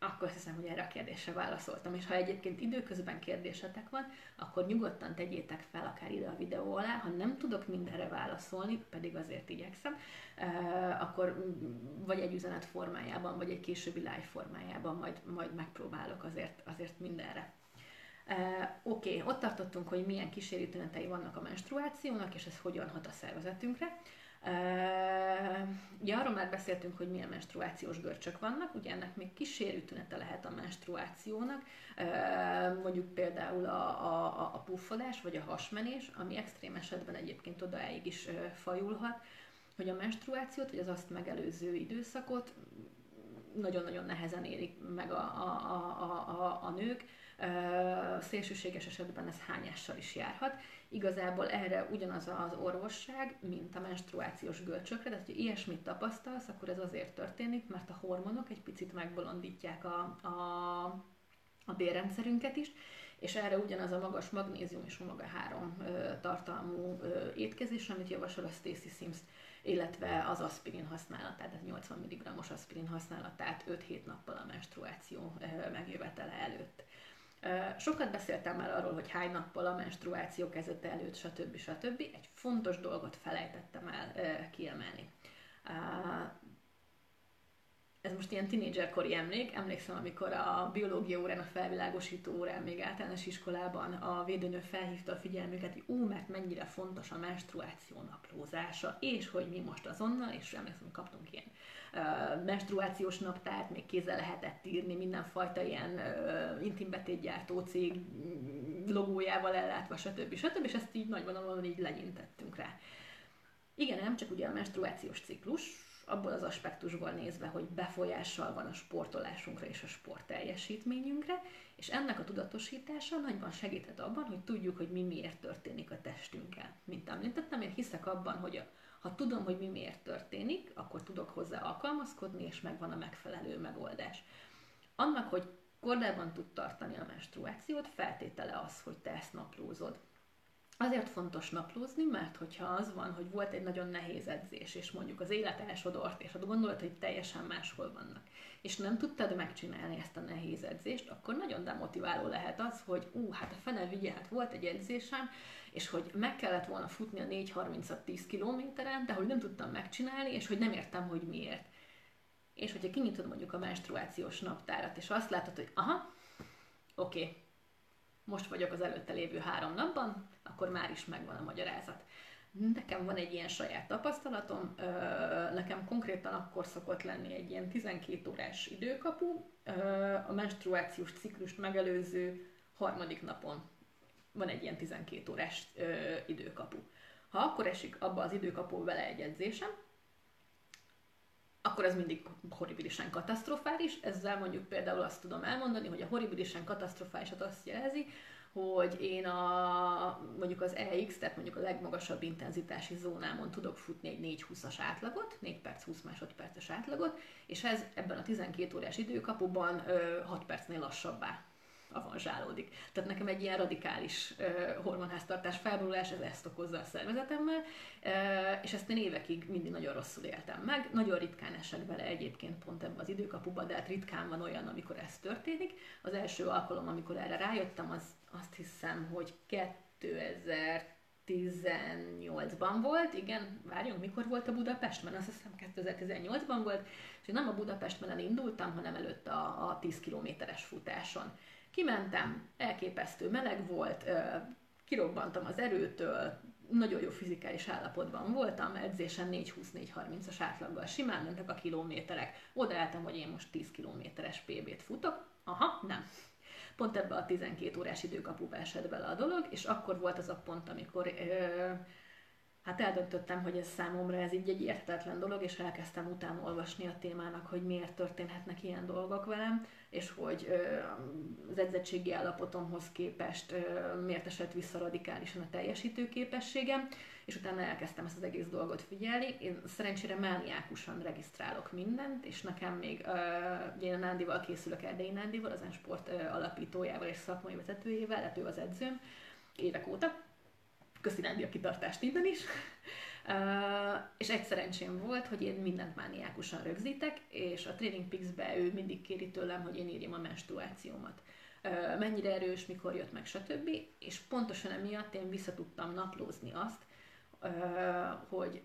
akkor hiszem, hogy erre a kérdésre válaszoltam, és ha egyébként időközben kérdésetek van, akkor nyugodtan tegyétek fel akár ide a videó alá, ha nem tudok mindenre válaszolni, pedig azért igyekszem, akkor vagy egy üzenet formájában, vagy egy későbbi live formájában majd, majd megpróbálok azért, azért mindenre. Uh, Oké, okay, ott tartottunk, hogy milyen kísérőtünetei vannak a menstruációnak, és ez hogyan hat a szervezetünkre. Ugye arról már beszéltünk, hogy milyen menstruációs görcsök vannak, ugye ennek még kísérő tünete lehet a menstruációnak, mondjuk például a, a, a puffadás vagy a hasmenés, ami extrém esetben egyébként odaáig is fajulhat, hogy a menstruációt, vagy az azt megelőző időszakot nagyon-nagyon nehezen érik meg a, a, a, a, a nők, szélsőséges esetben ez hányással is járhat. Igazából erre ugyanaz az orvosság, mint a menstruációs görcsökre, tehát hogy ilyesmit tapasztalsz, akkor ez azért történik, mert a hormonok egy picit megbolondítják a, a, a bérrendszerünket is, és erre ugyanaz a magas magnézium és omega 3 ö, tartalmú ö, étkezés, amit javasol a Stacy Sims, illetve az aspirin használatát, tehát 80 mg-os aspirin használatát 5-7 nappal a menstruáció megjövetele előtt. Sokat beszéltem már arról, hogy hány nappal a menstruáció kezdete előtt, stb. stb. Egy fontos dolgot felejtettem el kiemelni ez most ilyen tinédzserkori emlék, emlékszem, amikor a biológia órán, a felvilágosító órán, még általános iskolában a védőnő felhívta a figyelmüket, hogy ú, mert mennyire fontos a menstruáció naplózása, és hogy mi most azonnal, és emlékszem, kaptunk ilyen menstruációs naptárt, még kézzel lehetett írni, mindenfajta ilyen intimbetétgyártó cég logójával ellátva, stb. stb. és ezt így nagyvonalon így legyintettünk rá. Igen, nem csak ugye a menstruációs ciklus, abból az aspektusból nézve, hogy befolyással van a sportolásunkra és a sport teljesítményünkre, és ennek a tudatosítása nagyban segíthet abban, hogy tudjuk, hogy mi miért történik a testünkkel. Mint említettem, én hiszek abban, hogy a, ha tudom, hogy mi miért történik, akkor tudok hozzá alkalmazkodni, és megvan a megfelelő megoldás. Annak, hogy kordában tud tartani a menstruációt, feltétele az, hogy te ezt naplózod. Azért fontos naplózni, mert hogyha az van, hogy volt egy nagyon nehéz edzés, és mondjuk az élet elsodort, és gondolod, hogy teljesen máshol vannak, és nem tudtad megcsinálni ezt a nehéz edzést, akkor nagyon demotiváló lehet az, hogy ú, hát a fene vigye, hát volt egy edzésem, és hogy meg kellett volna futni a 4.30-10 kilométeren, de hogy nem tudtam megcsinálni, és hogy nem értem, hogy miért. És hogyha kinyitod mondjuk a menstruációs naptárat, és azt látod, hogy aha, oké, okay, most vagyok az előtte lévő három napban, akkor már is megvan a magyarázat. Nekem van egy ilyen saját tapasztalatom, nekem konkrétan akkor szokott lenni egy ilyen 12 órás időkapu, a menstruációs ciklust megelőző harmadik napon van egy ilyen 12 órás időkapu. Ha akkor esik abba az időkapuba vele egy edzésem, akkor ez mindig horribilisen katasztrofális. Ezzel mondjuk például azt tudom elmondani, hogy a horribilisen katasztrofális azt jelzi, hogy én a, mondjuk az EX, tehát mondjuk a legmagasabb intenzitási zónámon tudok futni egy 4-20-as átlagot, 4 perc 20 másodperces átlagot, és ez ebben a 12 órás időkapuban 6 percnél lassabbá avanzsálódik. Tehát nekem egy ilyen radikális uh, hormonháztartás felborulás, ez ezt okozza a szervezetemmel, uh, és ezt én évekig mindig nagyon rosszul éltem meg. Nagyon ritkán esek bele egyébként pont ebbe az időkapuba, de hát ritkán van olyan, amikor ez történik. Az első alkalom, amikor erre rájöttem, az azt hiszem, hogy 2000 2018-ban volt, igen, várjunk, mikor volt a Budapestben? Azt hiszem 2018-ban volt, és nem a Budapestben indultam, hanem előtt a, a 10 kilométeres futáson. Kimentem, elképesztő meleg volt, kirobbantam az erőtől, nagyon jó fizikális állapotban voltam, edzésen 4-20-4-30-as átlaggal simán mentek a kilométerek. Odaálltam, hogy én most 10 kilométeres PB-t futok. Aha, nem. Pont ebbe a 12 órás időkapuba esett bele a dolog, és akkor volt az a pont, amikor ö, hát eldöntöttem, hogy ez számomra ez így egy értetlen dolog, és elkezdtem utána olvasni a témának, hogy miért történhetnek ilyen dolgok velem, és hogy az edzettségi állapotomhoz képest miért esett vissza radikálisan a teljesítő képességem, és utána elkezdtem ezt az egész dolgot figyelni. Én szerencsére mániákusan regisztrálok mindent, és nekem még, ugye én a Nándival készülök, Erdei Nándival, az sport alapítójával és szakmai vezetőjével, hát az edzőm évek óta, köszi Nándi a kitartást innen is. És egy szerencsém volt, hogy én mindent mániákusan rögzítek, és a Training Peaks-be ő mindig kéri tőlem, hogy én írjam a menstruációmat. Uh, mennyire erős, mikor jött meg, stb. És pontosan emiatt én vissza tudtam naplózni azt, hogy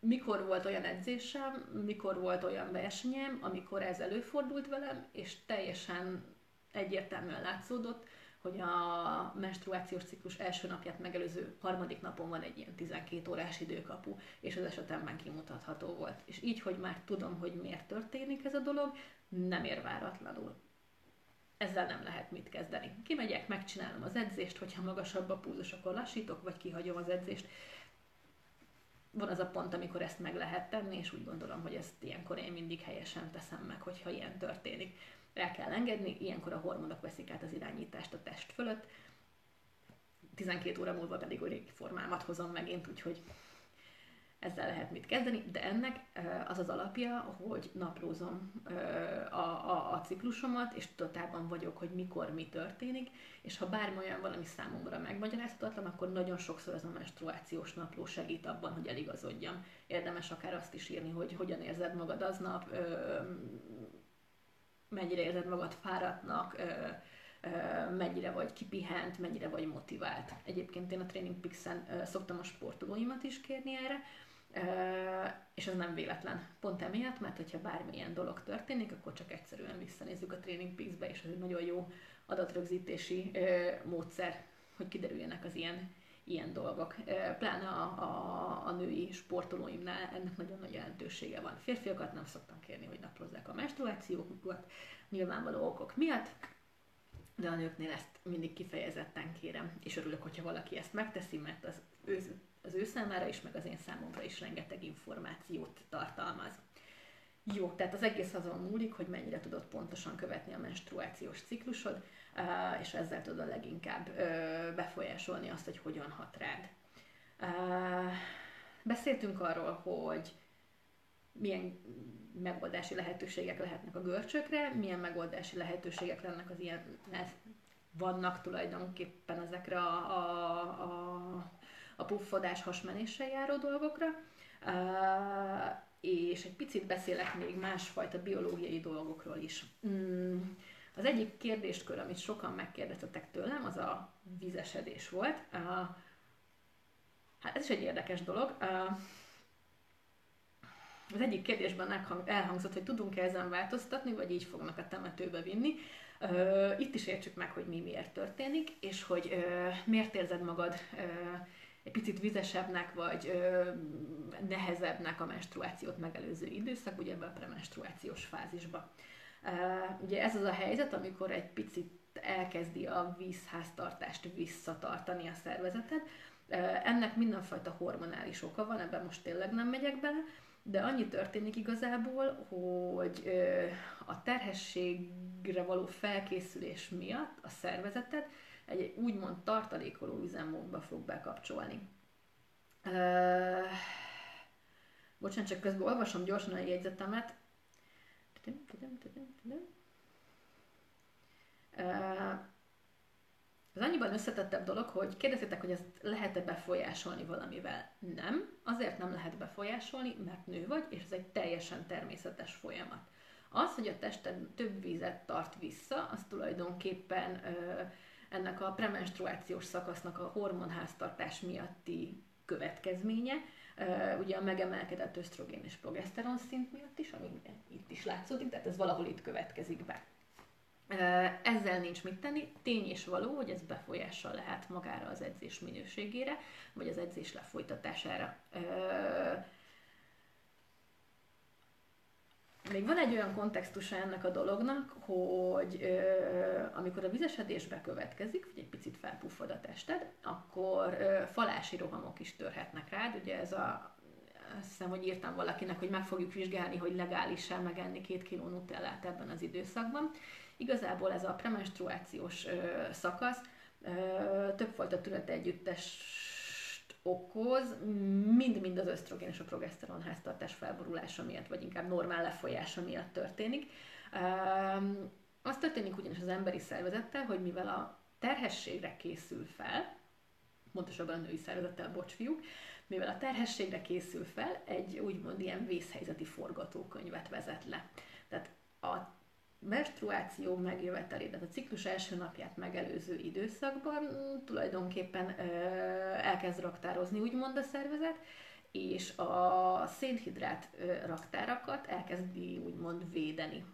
mikor volt olyan edzésem, mikor volt olyan versenyem, amikor ez előfordult velem, és teljesen egyértelműen látszódott, hogy a menstruációs ciklus első napját megelőző harmadik napon van egy ilyen 12 órás időkapu, és az esetemben kimutatható volt. És így, hogy már tudom, hogy miért történik ez a dolog, nem ér váratlanul. Ezzel nem lehet mit kezdeni. Kimegyek, megcsinálom az edzést, hogyha magasabb a pulzus, akkor lassítok, vagy kihagyom az edzést. Van az a pont, amikor ezt meg lehet tenni, és úgy gondolom, hogy ezt ilyenkor én mindig helyesen teszem meg, hogyha ilyen történik el kell engedni, ilyenkor a hormonok veszik át az irányítást a test fölött, 12 óra múlva pedig a régi formámat hozom megint, úgyhogy ezzel lehet mit kezdeni, de ennek az az alapja, hogy naplózom a, a, a ciklusomat, és tudatában vagyok, hogy mikor mi történik, és ha bármi olyan valami számomra megmagyarázhatatlan, akkor nagyon sokszor ez a menstruációs napló segít abban, hogy eligazodjam. Érdemes akár azt is írni, hogy hogyan érzed magad aznap, mennyire érzed magad fáradtnak, mennyire vagy kipihent, mennyire vagy motivált. Egyébként én a Training Peaks-en szoktam a sportolóimat is kérni erre, és ez nem véletlen. Pont emiatt, mert hogyha bármilyen dolog történik, akkor csak egyszerűen visszanézzük a Training Peaks-be, és ez egy nagyon jó adatrögzítési módszer, hogy kiderüljenek az ilyen, ilyen dolgok. Pláne a, a, a női sportolóimnál ennek nagyon nagy jelentősége van. Férfiakat nem szoktam kérni, hogy naprozzák a menstruációjukat, nyilvánvaló okok miatt, de a nőknél ezt mindig kifejezetten kérem, és örülök, hogyha valaki ezt megteszi, mert az ő, az ő számára is, meg az én számomra is rengeteg információt tartalmaz. Jó, tehát az egész azon múlik, hogy mennyire tudod pontosan követni a menstruációs ciklusod, és ezzel tudod leginkább befolyásolni azt, hogy hogyan hat rád. Beszéltünk arról, hogy milyen megoldási lehetőségek lehetnek a görcsökre, milyen megoldási lehetőségek lennek az ilyen, vannak tulajdonképpen ezekre a, a, a, a puffodás hasmenéssel járó dolgokra. És egy picit beszélek még másfajta biológiai dolgokról is. Mm, az egyik kérdéskör, amit sokan megkérdeztetek tőlem, az a vízesedés volt. Hát ez is egy érdekes dolog. az egyik kérdésben elhangzott, hogy tudunk-e ezen változtatni, vagy így fognak a temetőbe vinni. Itt is értsük meg, hogy mi miért történik, és hogy miért érzed magad egy picit vizesebbnek, vagy nehezebbnek a menstruációt megelőző időszak, ugye ebbe a premenstruációs fázisba. Ugye ez az a helyzet, amikor egy picit elkezdi a vízháztartást visszatartani a szervezeted. Ennek mindenfajta hormonális oka van, ebben most tényleg nem megyek bele, de annyi történik igazából, hogy a terhességre való felkészülés miatt a szervezeted egy úgymond tartalékoló üzemmódba fog bekapcsolni. bocsánat, csak közben olvasom gyorsan a jegyzetemet. Ez annyiban összetettebb dolog, hogy kérdezitek, hogy ezt lehet-e befolyásolni valamivel. Nem, azért nem lehet befolyásolni, mert nő vagy, és ez egy teljesen természetes folyamat. Az, hogy a tested több vízet tart vissza, az tulajdonképpen ö, ennek a premenstruációs szakasznak a hormonháztartás miatti következménye, ugye a megemelkedett ösztrogén és progeszteron szint miatt is, ami itt is látszódik, tehát ez valahol itt következik be. Ezzel nincs mit tenni. Tény és való, hogy ez befolyással lehet magára az edzés minőségére, vagy az edzés lefolytatására. Még van egy olyan kontextusa ennek a dolognak, hogy ö, amikor a vizesedés bekövetkezik, vagy egy picit felpuffad a tested, akkor ö, falási rohamok is törhetnek rád. Ugye ez a, azt hiszem, hogy írtam valakinek, hogy meg fogjuk vizsgálni, hogy legális-e megenni két kiló nutellát ebben az időszakban. Igazából ez a premenstruációs ö, szakasz ö, többfajta tünet együttest okoz, mind-mind az ösztrogén és a progeszteron háztartás felborulása miatt, vagy inkább normál lefolyása miatt történik. Ö, az történik ugyanis az emberi szervezettel, hogy mivel a terhességre készül fel, pontosabban a női szervezettel, bocs fiúk, mivel a terhességre készül fel, egy úgymond ilyen vészhelyzeti forgatókönyvet vezet le. Tehát a menstruáció megjövetelét, tehát a ciklus első napját megelőző időszakban mm, tulajdonképpen elkezd raktározni úgymond a szervezet, és a szénhidrát raktárakat elkezdi úgymond védeni.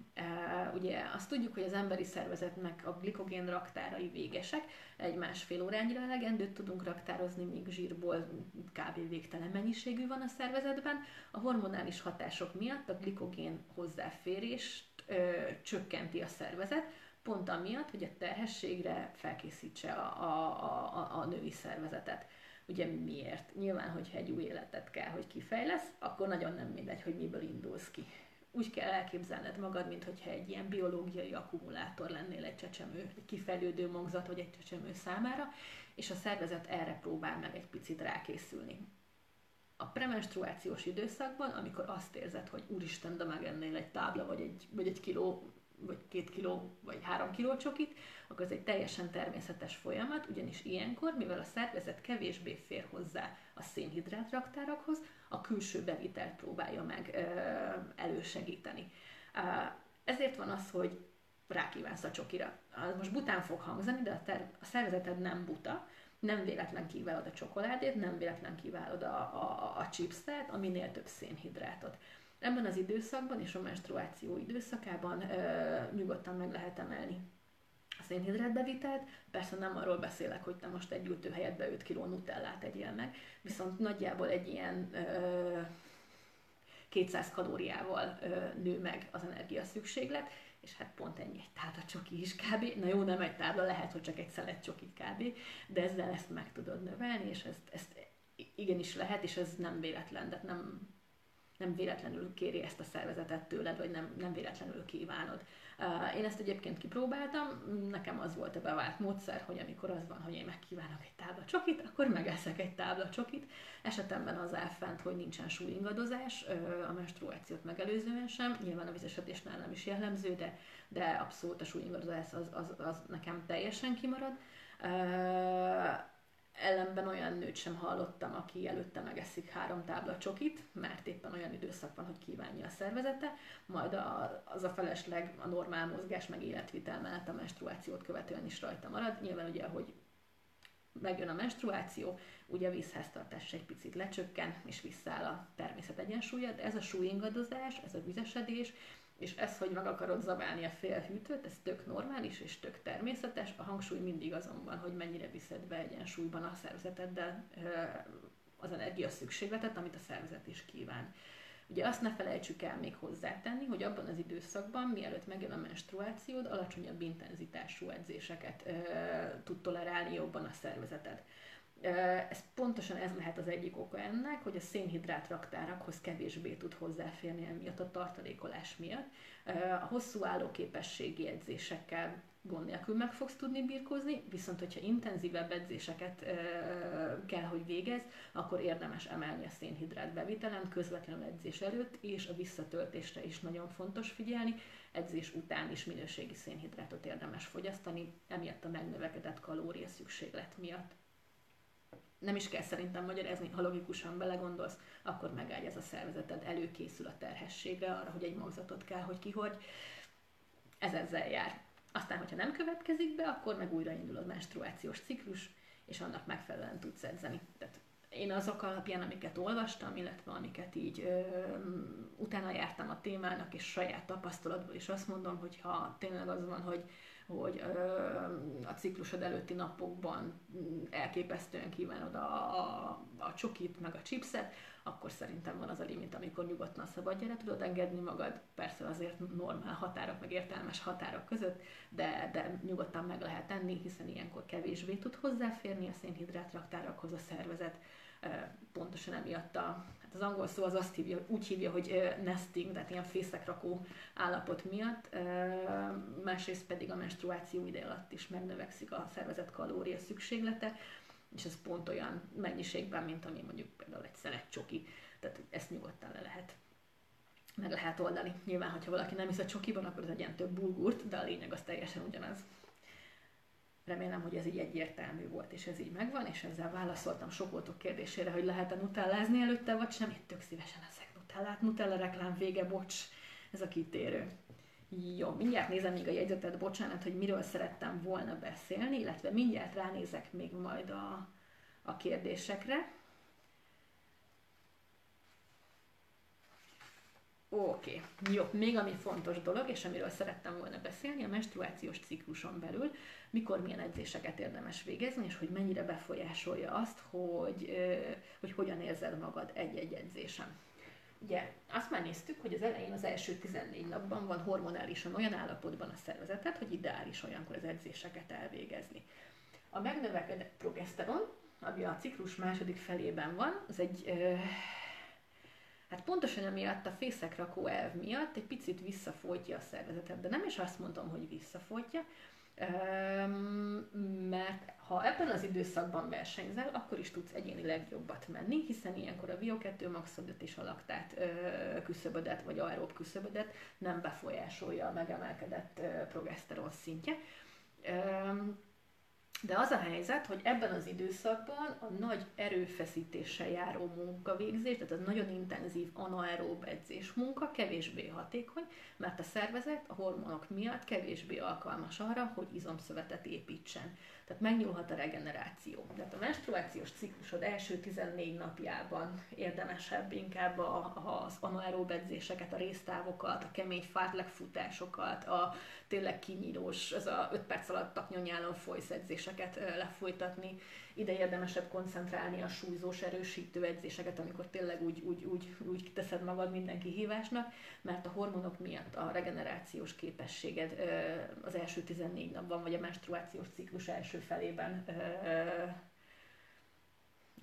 Ugye azt tudjuk, hogy az emberi szervezetnek a glikogén raktárai végesek, egy másfél órányra elegendőt tudunk raktározni, míg zsírból kb. végtelen mennyiségű van a szervezetben. A hormonális hatások miatt a glikogén hozzáférést ö, csökkenti a szervezet, pont amiatt, hogy a terhességre felkészítse a, a, a, a női szervezetet. Ugye miért? Nyilván, hogyha egy új életet kell, hogy kifejlesz, akkor nagyon nem mindegy, hogy miből indulsz ki. Úgy kell elképzelned magad, mintha egy ilyen biológiai akkumulátor lennél egy csecsemő, egy kifejlődő magzat vagy egy csecsemő számára, és a szervezet erre próbál meg egy picit rákészülni. A premenstruációs időszakban, amikor azt érzed, hogy úristen, de megennél egy tábla, vagy egy, vagy egy kiló vagy két kiló, vagy három kiló csokit, akkor ez egy teljesen természetes folyamat, ugyanis ilyenkor, mivel a szervezet kevésbé fér hozzá a szénhidrát raktárakhoz, a külső bevitelt próbálja meg ö, elősegíteni. Ezért van az, hogy rákívánsz a csokira. Most bután fog hangzani, de a, ter- a szervezeted nem buta, nem véletlen kívánod a csokoládét, nem véletlen kívánod a, a, a chipset, a minél több szénhidrátot. Ebben az időszakban és a menstruáció időszakában ö, nyugodtan meg lehet emelni a szénhidrátbevitelt. Persze nem arról beszélek, hogy te most egy ültő helyetbe 5 kg nutellát tegyél meg, viszont nagyjából egy ilyen ö, 200 kalóriával ö, nő meg az energia szükséglet, és hát pont ennyi egy tábla csoki is kb. Na jó, nem egy tábla, lehet, hogy csak egy szelet csoki kb. De ezzel ezt meg tudod növelni, és ezt, ezt igenis lehet, és ez nem véletlen, de nem nem véletlenül kéri ezt a szervezetet tőled, vagy nem, nem véletlenül kívánod. Én ezt egyébként kipróbáltam, nekem az volt a bevált módszer, hogy amikor az van, hogy én megkívánok egy tábla csokit, akkor megeszek egy tábla csokit. Esetemben az áll fent, hogy nincsen súlyingadozás, a menstruációt megelőzően sem, nyilván a vizesedésnál nem is jellemző, de, de abszolút a súlyingadozás az, az, az nekem teljesen kimarad ellenben olyan nőt sem hallottam, aki előtte megeszik három tábla csokit, mert éppen olyan időszak van, hogy kívánja a szervezete, majd a, az a felesleg a normál mozgás meg életvitel mellett a menstruációt követően is rajta marad. Nyilván ugye, hogy megjön a menstruáció, ugye a vízháztartás egy picit lecsökken, és visszaáll a természet egyensúlya, de ez a súlyingadozás, ez a vizesedés, és ez, hogy meg akarod zabálni a félhűtőt, ez tök normális és tök természetes, a hangsúly mindig azon van, hogy mennyire viszed be egyensúlyban a szervezeteddel az energia szükségletet, amit a szervezet is kíván. Ugye azt ne felejtsük el még hozzátenni, hogy abban az időszakban, mielőtt megjön a menstruációd, alacsonyabb intenzitású edzéseket ö, tud tolerálni jobban a szervezeted. Ez pontosan ez lehet az egyik oka ennek, hogy a szénhidrát raktárakhoz kevésbé tud hozzáférni emiatt a tartalékolás miatt. A hosszú állóképességi edzésekkel gond nélkül meg fogsz tudni birkózni, viszont hogyha intenzívebb edzéseket kell, hogy végez, akkor érdemes emelni a szénhidrát bevitelen közvetlenül edzés előtt, és a visszatöltésre is nagyon fontos figyelni. Edzés után is minőségi szénhidrátot érdemes fogyasztani, emiatt a megnövekedett kalória szükséglet miatt nem is kell szerintem magyarázni, ha logikusan belegondolsz, akkor megágy a szervezeted, előkészül a terhességre, arra, hogy egy magzatot kell, hogy kihogy. Ez ezzel jár. Aztán, hogyha nem következik be, akkor meg újraindul a menstruációs ciklus, és annak megfelelően tudsz edzeni. Tehát én azok alapján, amiket olvastam, illetve amiket így ö, utána jártam a témának, és saját tapasztalatból is azt mondom, hogy ha tényleg az van, hogy hogy a ciklusod előtti napokban elképesztően kívánod a, a, a csokit, meg a chipset, akkor szerintem van az a limit, amikor nyugodtan szabadjára tudod engedni magad, persze azért normál határok, meg értelmes határok között, de, de nyugodtan meg lehet tenni, hiszen ilyenkor kevésbé tud hozzáférni a szénhidrát raktárakhoz a szervezet, pontosan emiatt a, hát az angol szó az azt hívja, úgy hívja, hogy nesting, tehát ilyen fészekrakó állapot miatt, másrészt pedig a menstruáció ide alatt is megnövekszik a szervezet kalória szükséglete, és ez pont olyan mennyiségben, mint ami mondjuk például egy szelet csoki, tehát ezt nyugodtan le lehet meg lehet oldani. Nyilván, hogyha valaki nem hisz a csokiban, akkor az egyen több bulgurt, de a lényeg az teljesen ugyanaz. Remélem, hogy ez így egyértelmű volt, és ez így megvan, és ezzel válaszoltam sokoltok kérdésére, hogy lehet-e nutellázni előtte, vagy sem. Én tök szívesen eszek nutellát. Nutella reklám vége, bocs, ez a kitérő. Jó, mindjárt nézem még a jegyzetet, bocsánat, hogy miről szerettem volna beszélni, illetve mindjárt ránézek még majd a, a kérdésekre. Oké, okay. jó. Még ami fontos dolog, és amiről szerettem volna beszélni, a menstruációs cikluson belül, mikor milyen edzéseket érdemes végezni, és hogy mennyire befolyásolja azt, hogy, hogy hogyan érzed magad egy-egy edzésen. Ugye azt már néztük, hogy az elején az első 14 napban van hormonálisan olyan állapotban a szervezetet, hogy ideális olyankor az edzéseket elvégezni. A megnövekedett progeszteron, ami a ciklus második felében van, az egy Hát pontosan emiatt a fészekrakó elv miatt egy picit visszafolytja a szervezetet, de nem is azt mondom, hogy visszafolytja, mert ha ebben az időszakban versenyzel, akkor is tudsz egyénileg jobbat menni, hiszen ilyenkor a VO2 maxodat és a laktát küszöbödet, vagy aerób küszöbödet nem befolyásolja a megemelkedett progeszteron szintje. De az a helyzet, hogy ebben az időszakban a nagy erőfeszítéssel járó munkavégzés, tehát a nagyon intenzív anaerób edzés munka kevésbé hatékony, mert a szervezet a hormonok miatt kevésbé alkalmas arra, hogy izomszövetet építsen. Tehát megnyúlhat a regeneráció. Tehát a menstruációs ciklusod első 14 napjában érdemesebb inkább a, az anaerób edzéseket, a résztávokat, a kemény fartlek a tényleg kinyílós, ez a 5 perc alatt taknyonyálon folysz edzéseket lefolytatni. Ide érdemesebb koncentrálni a súlyzós erősítő edzéseket, amikor tényleg úgy, úgy, úgy, úgy teszed magad minden kihívásnak, mert a hormonok miatt a regenerációs képességed az első 14 napban, vagy a menstruációs ciklus első felében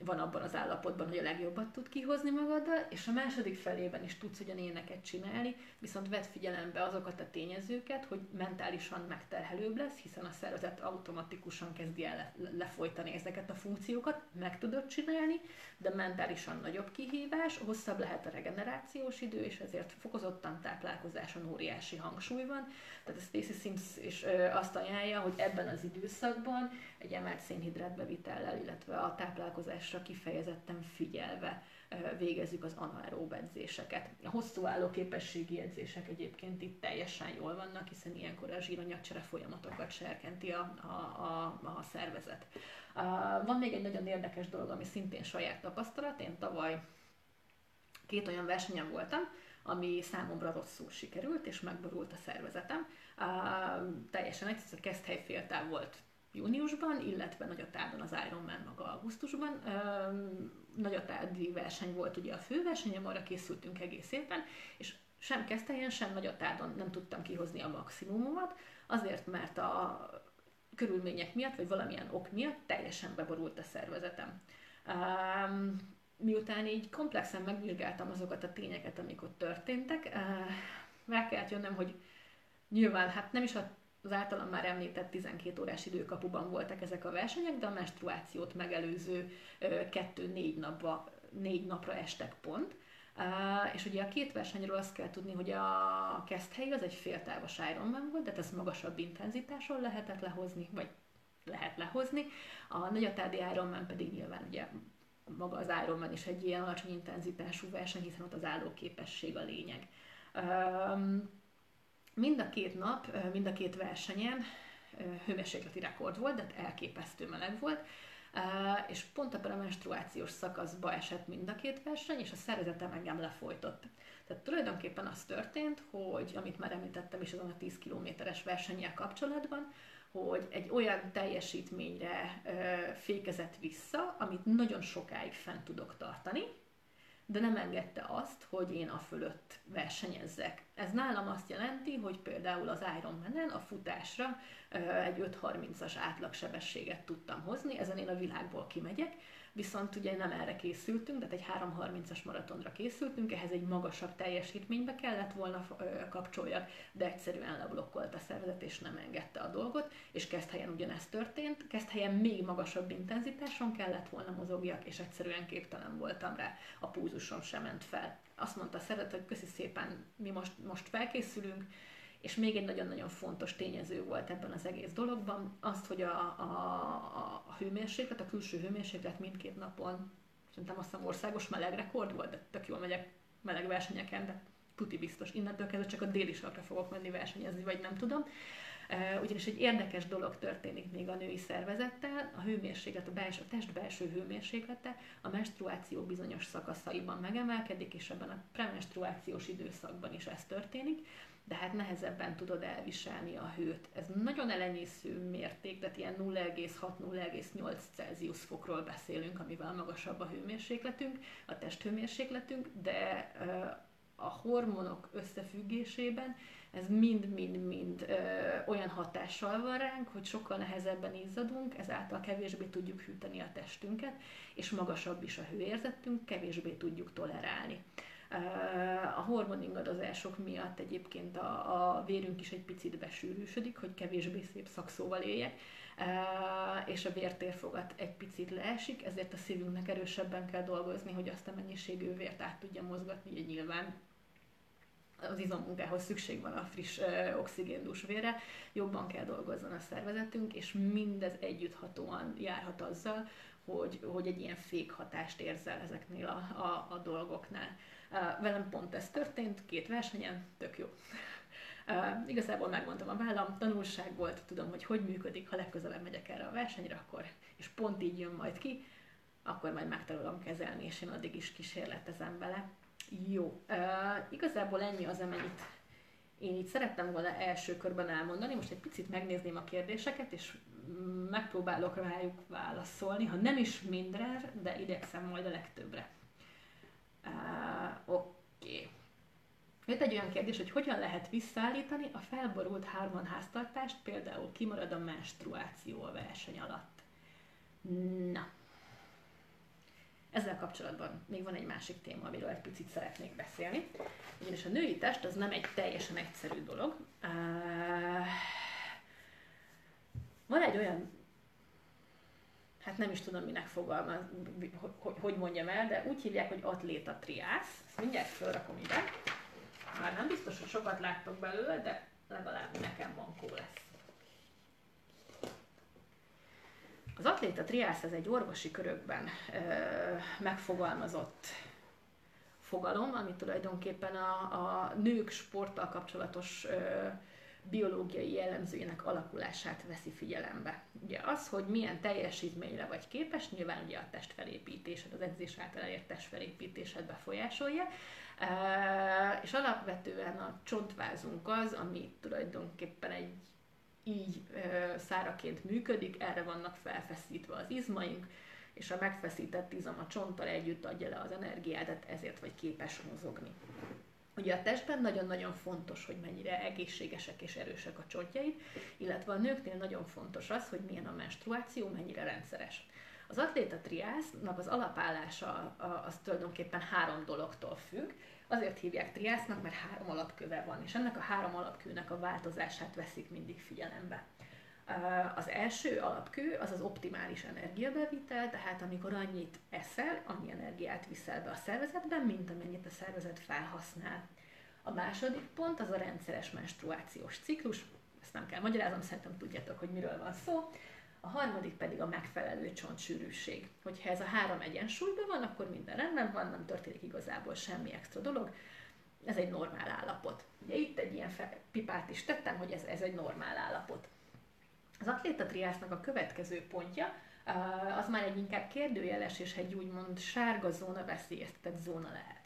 van abban az állapotban, hogy a legjobbat tud kihozni magaddal, és a második felében is tudsz ugyan éneket csinálni, viszont vedd figyelembe azokat a tényezőket, hogy mentálisan megterhelőbb lesz, hiszen a szervezet automatikusan kezdi el lefolytani ezeket a funkciókat, meg tudod csinálni, de mentálisan nagyobb kihívás, hosszabb lehet a regenerációs idő, és ezért fokozottan táplálkozáson óriási hangsúly van. Tehát a Stacy Sims is azt ajánlja, hogy ebben az időszakban egy emelt szénhidrát bevitellel, illetve a táplálkozásra kifejezetten figyelve végezzük az anaerób edzéseket. A hosszú álló képességi edzések egyébként itt teljesen jól vannak, hiszen ilyenkor a zsíronyacsere folyamatokat serkenti a, a, a, a szervezet. Van még egy nagyon érdekes dolog, ami szintén saját tapasztalat. Én tavaly két olyan versenyen voltam, ami számomra rosszul sikerült, és megborult a szervezetem. Uh, teljesen egyszerűen a Keszthely féltáv volt júniusban, illetve Nagyatádon az Ironman maga augusztusban. Uh, Nagyatádi verseny volt ugye a főversenyem, arra készültünk egész évben, és sem Keszthelyen, sem Nagyatádon nem tudtam kihozni a maximumomat, azért, mert a körülmények miatt, vagy valamilyen ok miatt teljesen beborult a szervezetem. Um, miután így komplexen megvizsgáltam azokat a tényeket, amik ott történtek, rá kellett jönnöm, hogy nyilván hát nem is az általam már említett 12 órás időkapuban voltak ezek a versenyek, de a menstruációt megelőző 2-4 napra, négy napra estek pont. Uh, és ugye a két versenyről azt kell tudni, hogy a Keszthelyi az egy féltávos Ironman volt, tehát ezt magasabb intenzitáson lehetett lehozni, vagy lehet lehozni. A Nagyatádi Ironman pedig nyilván ugye maga az Ironman is egy ilyen alacsony intenzitású verseny, hiszen ott az állóképesség a lényeg. Mind a két nap, mind a két versenyen hőmérsékleti rekord volt, de elképesztő meleg volt, és pont ebben a menstruációs szakaszba esett mind a két verseny, és a szervezetem engem lefolytott. Tehát tulajdonképpen az történt, hogy, amit már említettem is azon a 10 kilométeres versennyel kapcsolatban, hogy egy olyan teljesítményre ö, fékezett vissza, amit nagyon sokáig fent tudok tartani, de nem engedte azt, hogy én a fölött versenyezzek. Ez nálam azt jelenti, hogy például az Ironman-en a futásra egy 5.30-as átlagsebességet tudtam hozni, ezen én a világból kimegyek, viszont ugye nem erre készültünk, tehát egy 3.30-as maratonra készültünk, ehhez egy magasabb teljesítménybe kellett volna kapcsoljak, de egyszerűen leblokkolt a szervezet, és nem engedte a dolgot, és helyen ugyanezt történt, helyen még magasabb intenzitáson kellett volna mozogjak, és egyszerűen képtelen voltam rá, a púzusom sem ment fel. Azt mondta a szervezet, hogy köszi szépen, mi most, most felkészülünk, és még egy nagyon-nagyon fontos tényező volt ebben az egész dologban, azt, hogy a, a, a hőmérséklet, a külső hőmérséklet mindkét napon, szerintem azt hiszem országos melegrekord volt, de tök jól megyek meleg versenyeken, de tuti biztos. Innentől kezdve csak a déli sarkra fogok menni versenyezni, vagy nem tudom. Ugyanis egy érdekes dolog történik még a női szervezettel, a hőmérséklet, a, belső, a test belső hőmérséklete a menstruáció bizonyos szakaszaiban megemelkedik, és ebben a premenstruációs időszakban is ez történik de hát nehezebben tudod elviselni a hőt. Ez nagyon elenyésző mérték, tehát ilyen 0,6-0,8 Celsius fokról beszélünk, amivel magasabb a hőmérsékletünk, a testhőmérsékletünk, de a hormonok összefüggésében ez mind-mind-mind olyan hatással van ránk, hogy sokkal nehezebben izzadunk, ezáltal kevésbé tudjuk hűteni a testünket, és magasabb is a hőérzetünk, kevésbé tudjuk tolerálni. A hormoningadozások miatt egyébként a, a vérünk is egy picit besűrűsödik, hogy kevésbé szép szakszóval éljek, és a vértérfogat egy picit leesik, ezért a szívünknek erősebben kell dolgozni, hogy azt a mennyiségű vért át tudja mozgatni, ugye nyilván az izommunkához szükség van a friss oxigéndús vére, jobban kell dolgozzon a szervezetünk, és mindez együtthatóan járhat azzal, hogy, hogy egy ilyen fék hatást érzel ezeknél a, a, a dolgoknál. Velem pont ez történt, két versenyen, tök jó. Uh, igazából megmondtam a vállam, tanulság volt, tudom, hogy hogy működik, ha legközelebb megyek erre a versenyre, akkor, és pont így jön majd ki, akkor majd megtanulom kezelni, és én addig is kísérletezem vele. Jó, uh, igazából ennyi az, amennyit én itt szerettem volna első körben elmondani, most egy picit megnézném a kérdéseket, és megpróbálok rájuk válaszolni, ha nem is mindre, de idegszem majd a legtöbbre. Uh, Oké. Okay. Jött egy olyan kérdés, hogy hogyan lehet visszaállítani a felborult hárman háztartást, például kimarad a menstruáció a verseny alatt. Na, ezzel kapcsolatban még van egy másik téma, amiről egy picit szeretnék beszélni. Ugyanis a női test az nem egy teljesen egyszerű dolog. Van egy olyan, hát nem is tudom minek fogalmaz, hogy, mondjam el, de úgy hívják, hogy atléta triász. Ezt mindjárt felrakom ide. Már nem biztos, hogy sokat láttok belőle, de legalább nekem bankó lesz. Az atléta triász ez egy orvosi körökben ö, megfogalmazott fogalom, ami tulajdonképpen a, a nők sporttal kapcsolatos ö, biológiai jellemzőjének alakulását veszi figyelembe. Ugye az, hogy milyen teljesítményre vagy képes, nyilván ugye a testfelépítésed, az edzés által elért testfelépítésed befolyásolja, és alapvetően a csontvázunk az, ami tulajdonképpen egy így száraként működik, erre vannak felfeszítve az izmaink, és a megfeszített izom a csonttal együtt adja le az energiát, ezért vagy képes mozogni. Ugye a testben nagyon-nagyon fontos, hogy mennyire egészségesek és erősek a csontjaid, illetve a nőknél nagyon fontos az, hogy milyen a menstruáció, mennyire rendszeres. Az atléta triásznak az alapállása az tulajdonképpen három dologtól függ. Azért hívják triásznak, mert három alapköve van, és ennek a három alapkőnek a változását veszik mindig figyelembe. Az első alapkő az az optimális energiabevitel, tehát amikor annyit eszel, annyi energiát viszel be a szervezetben, mint amennyit a szervezet felhasznál. A második pont az a rendszeres menstruációs ciklus, ezt nem kell magyaráznom, szerintem tudjátok, hogy miről van szó. A harmadik pedig a megfelelő csontsűrűség. Hogyha ez a három egyensúlyban van, akkor minden rendben van, nem történik igazából semmi extra dolog. Ez egy normál állapot. Ugye itt egy ilyen pipát is tettem, hogy ez, ez egy normál állapot. Az atléta triásznak a következő pontja, az már egy inkább kérdőjeles és egy úgymond sárga zóna, veszélyeztetett zóna lehet.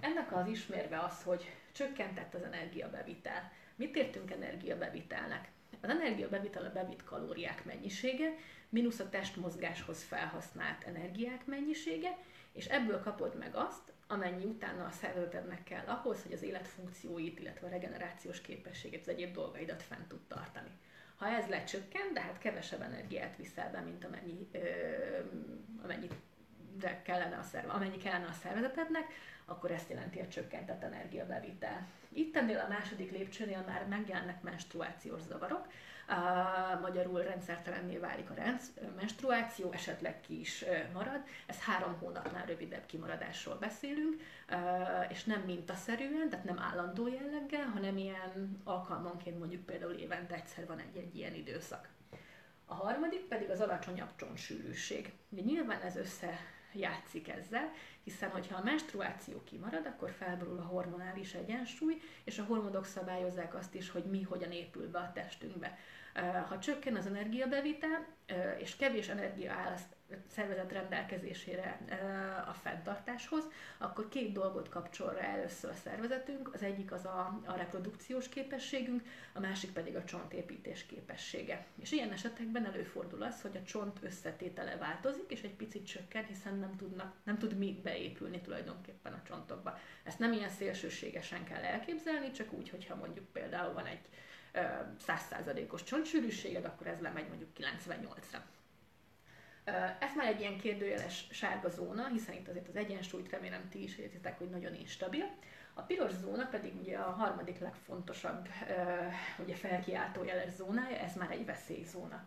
Ennek az ismérve az, hogy csökkentett az energiabevitel. Mit értünk energiabevitelnek? Az energiabevitel a bevitt kalóriák mennyisége, mínusz a testmozgáshoz felhasznált energiák mennyisége, és ebből kapod meg azt, amennyi utána a szervezetednek kell ahhoz, hogy az életfunkcióit, illetve a regenerációs képességét, az egyéb dolgaidat fent tud tartani. Ha ez lecsökken, de hát kevesebb energiát viszel be, mint amennyi, ö, amennyit de kellene a szerve, amennyi kellene a szervezetednek, akkor ezt jelenti a csökkentett energiabevitel. Itt ennél a második lépcsőnél már megjelennek menstruációs zavarok, magyarul rendszertelenné válik a rendsz, menstruáció, esetleg ki is marad. Ez három hónapnál rövidebb kimaradásról beszélünk, és nem mintaszerűen, tehát nem állandó jelleggel, hanem ilyen alkalmanként mondjuk például évente egyszer van egy-egy ilyen időszak. A harmadik pedig az alacsonyabb csontsűrűség. Ugye nyilván ez össze játszik ezzel, hiszen hogyha a menstruáció kimarad, akkor felborul a hormonális egyensúly, és a hormonok szabályozzák azt is, hogy mi hogyan épül be a testünkbe. Ha csökken az energiabevitel, és kevés energia áll szervezet rendelkezésére a fenntartáshoz, akkor két dolgot kapcsol rá először a szervezetünk. Az egyik az a, a reprodukciós képességünk, a másik pedig a csontépítés képessége. És ilyen esetekben előfordul az, hogy a csont összetétele változik, és egy picit csökken, hiszen nem, tudnak, nem tud mi beépülni tulajdonképpen a csontokba. Ezt nem ilyen szélsőségesen kell elképzelni, csak úgy, hogyha mondjuk például van egy 100%-os csontsűrűséged, akkor ez lemegy mondjuk 98-ra. Ez már egy ilyen kérdőjeles sárga zóna, hiszen itt azért az egyensúlyt remélem ti is értitek, hogy nagyon instabil. A piros zóna pedig ugye a harmadik legfontosabb ugye felkiáltó jeles zónája, ez már egy veszélyzóna.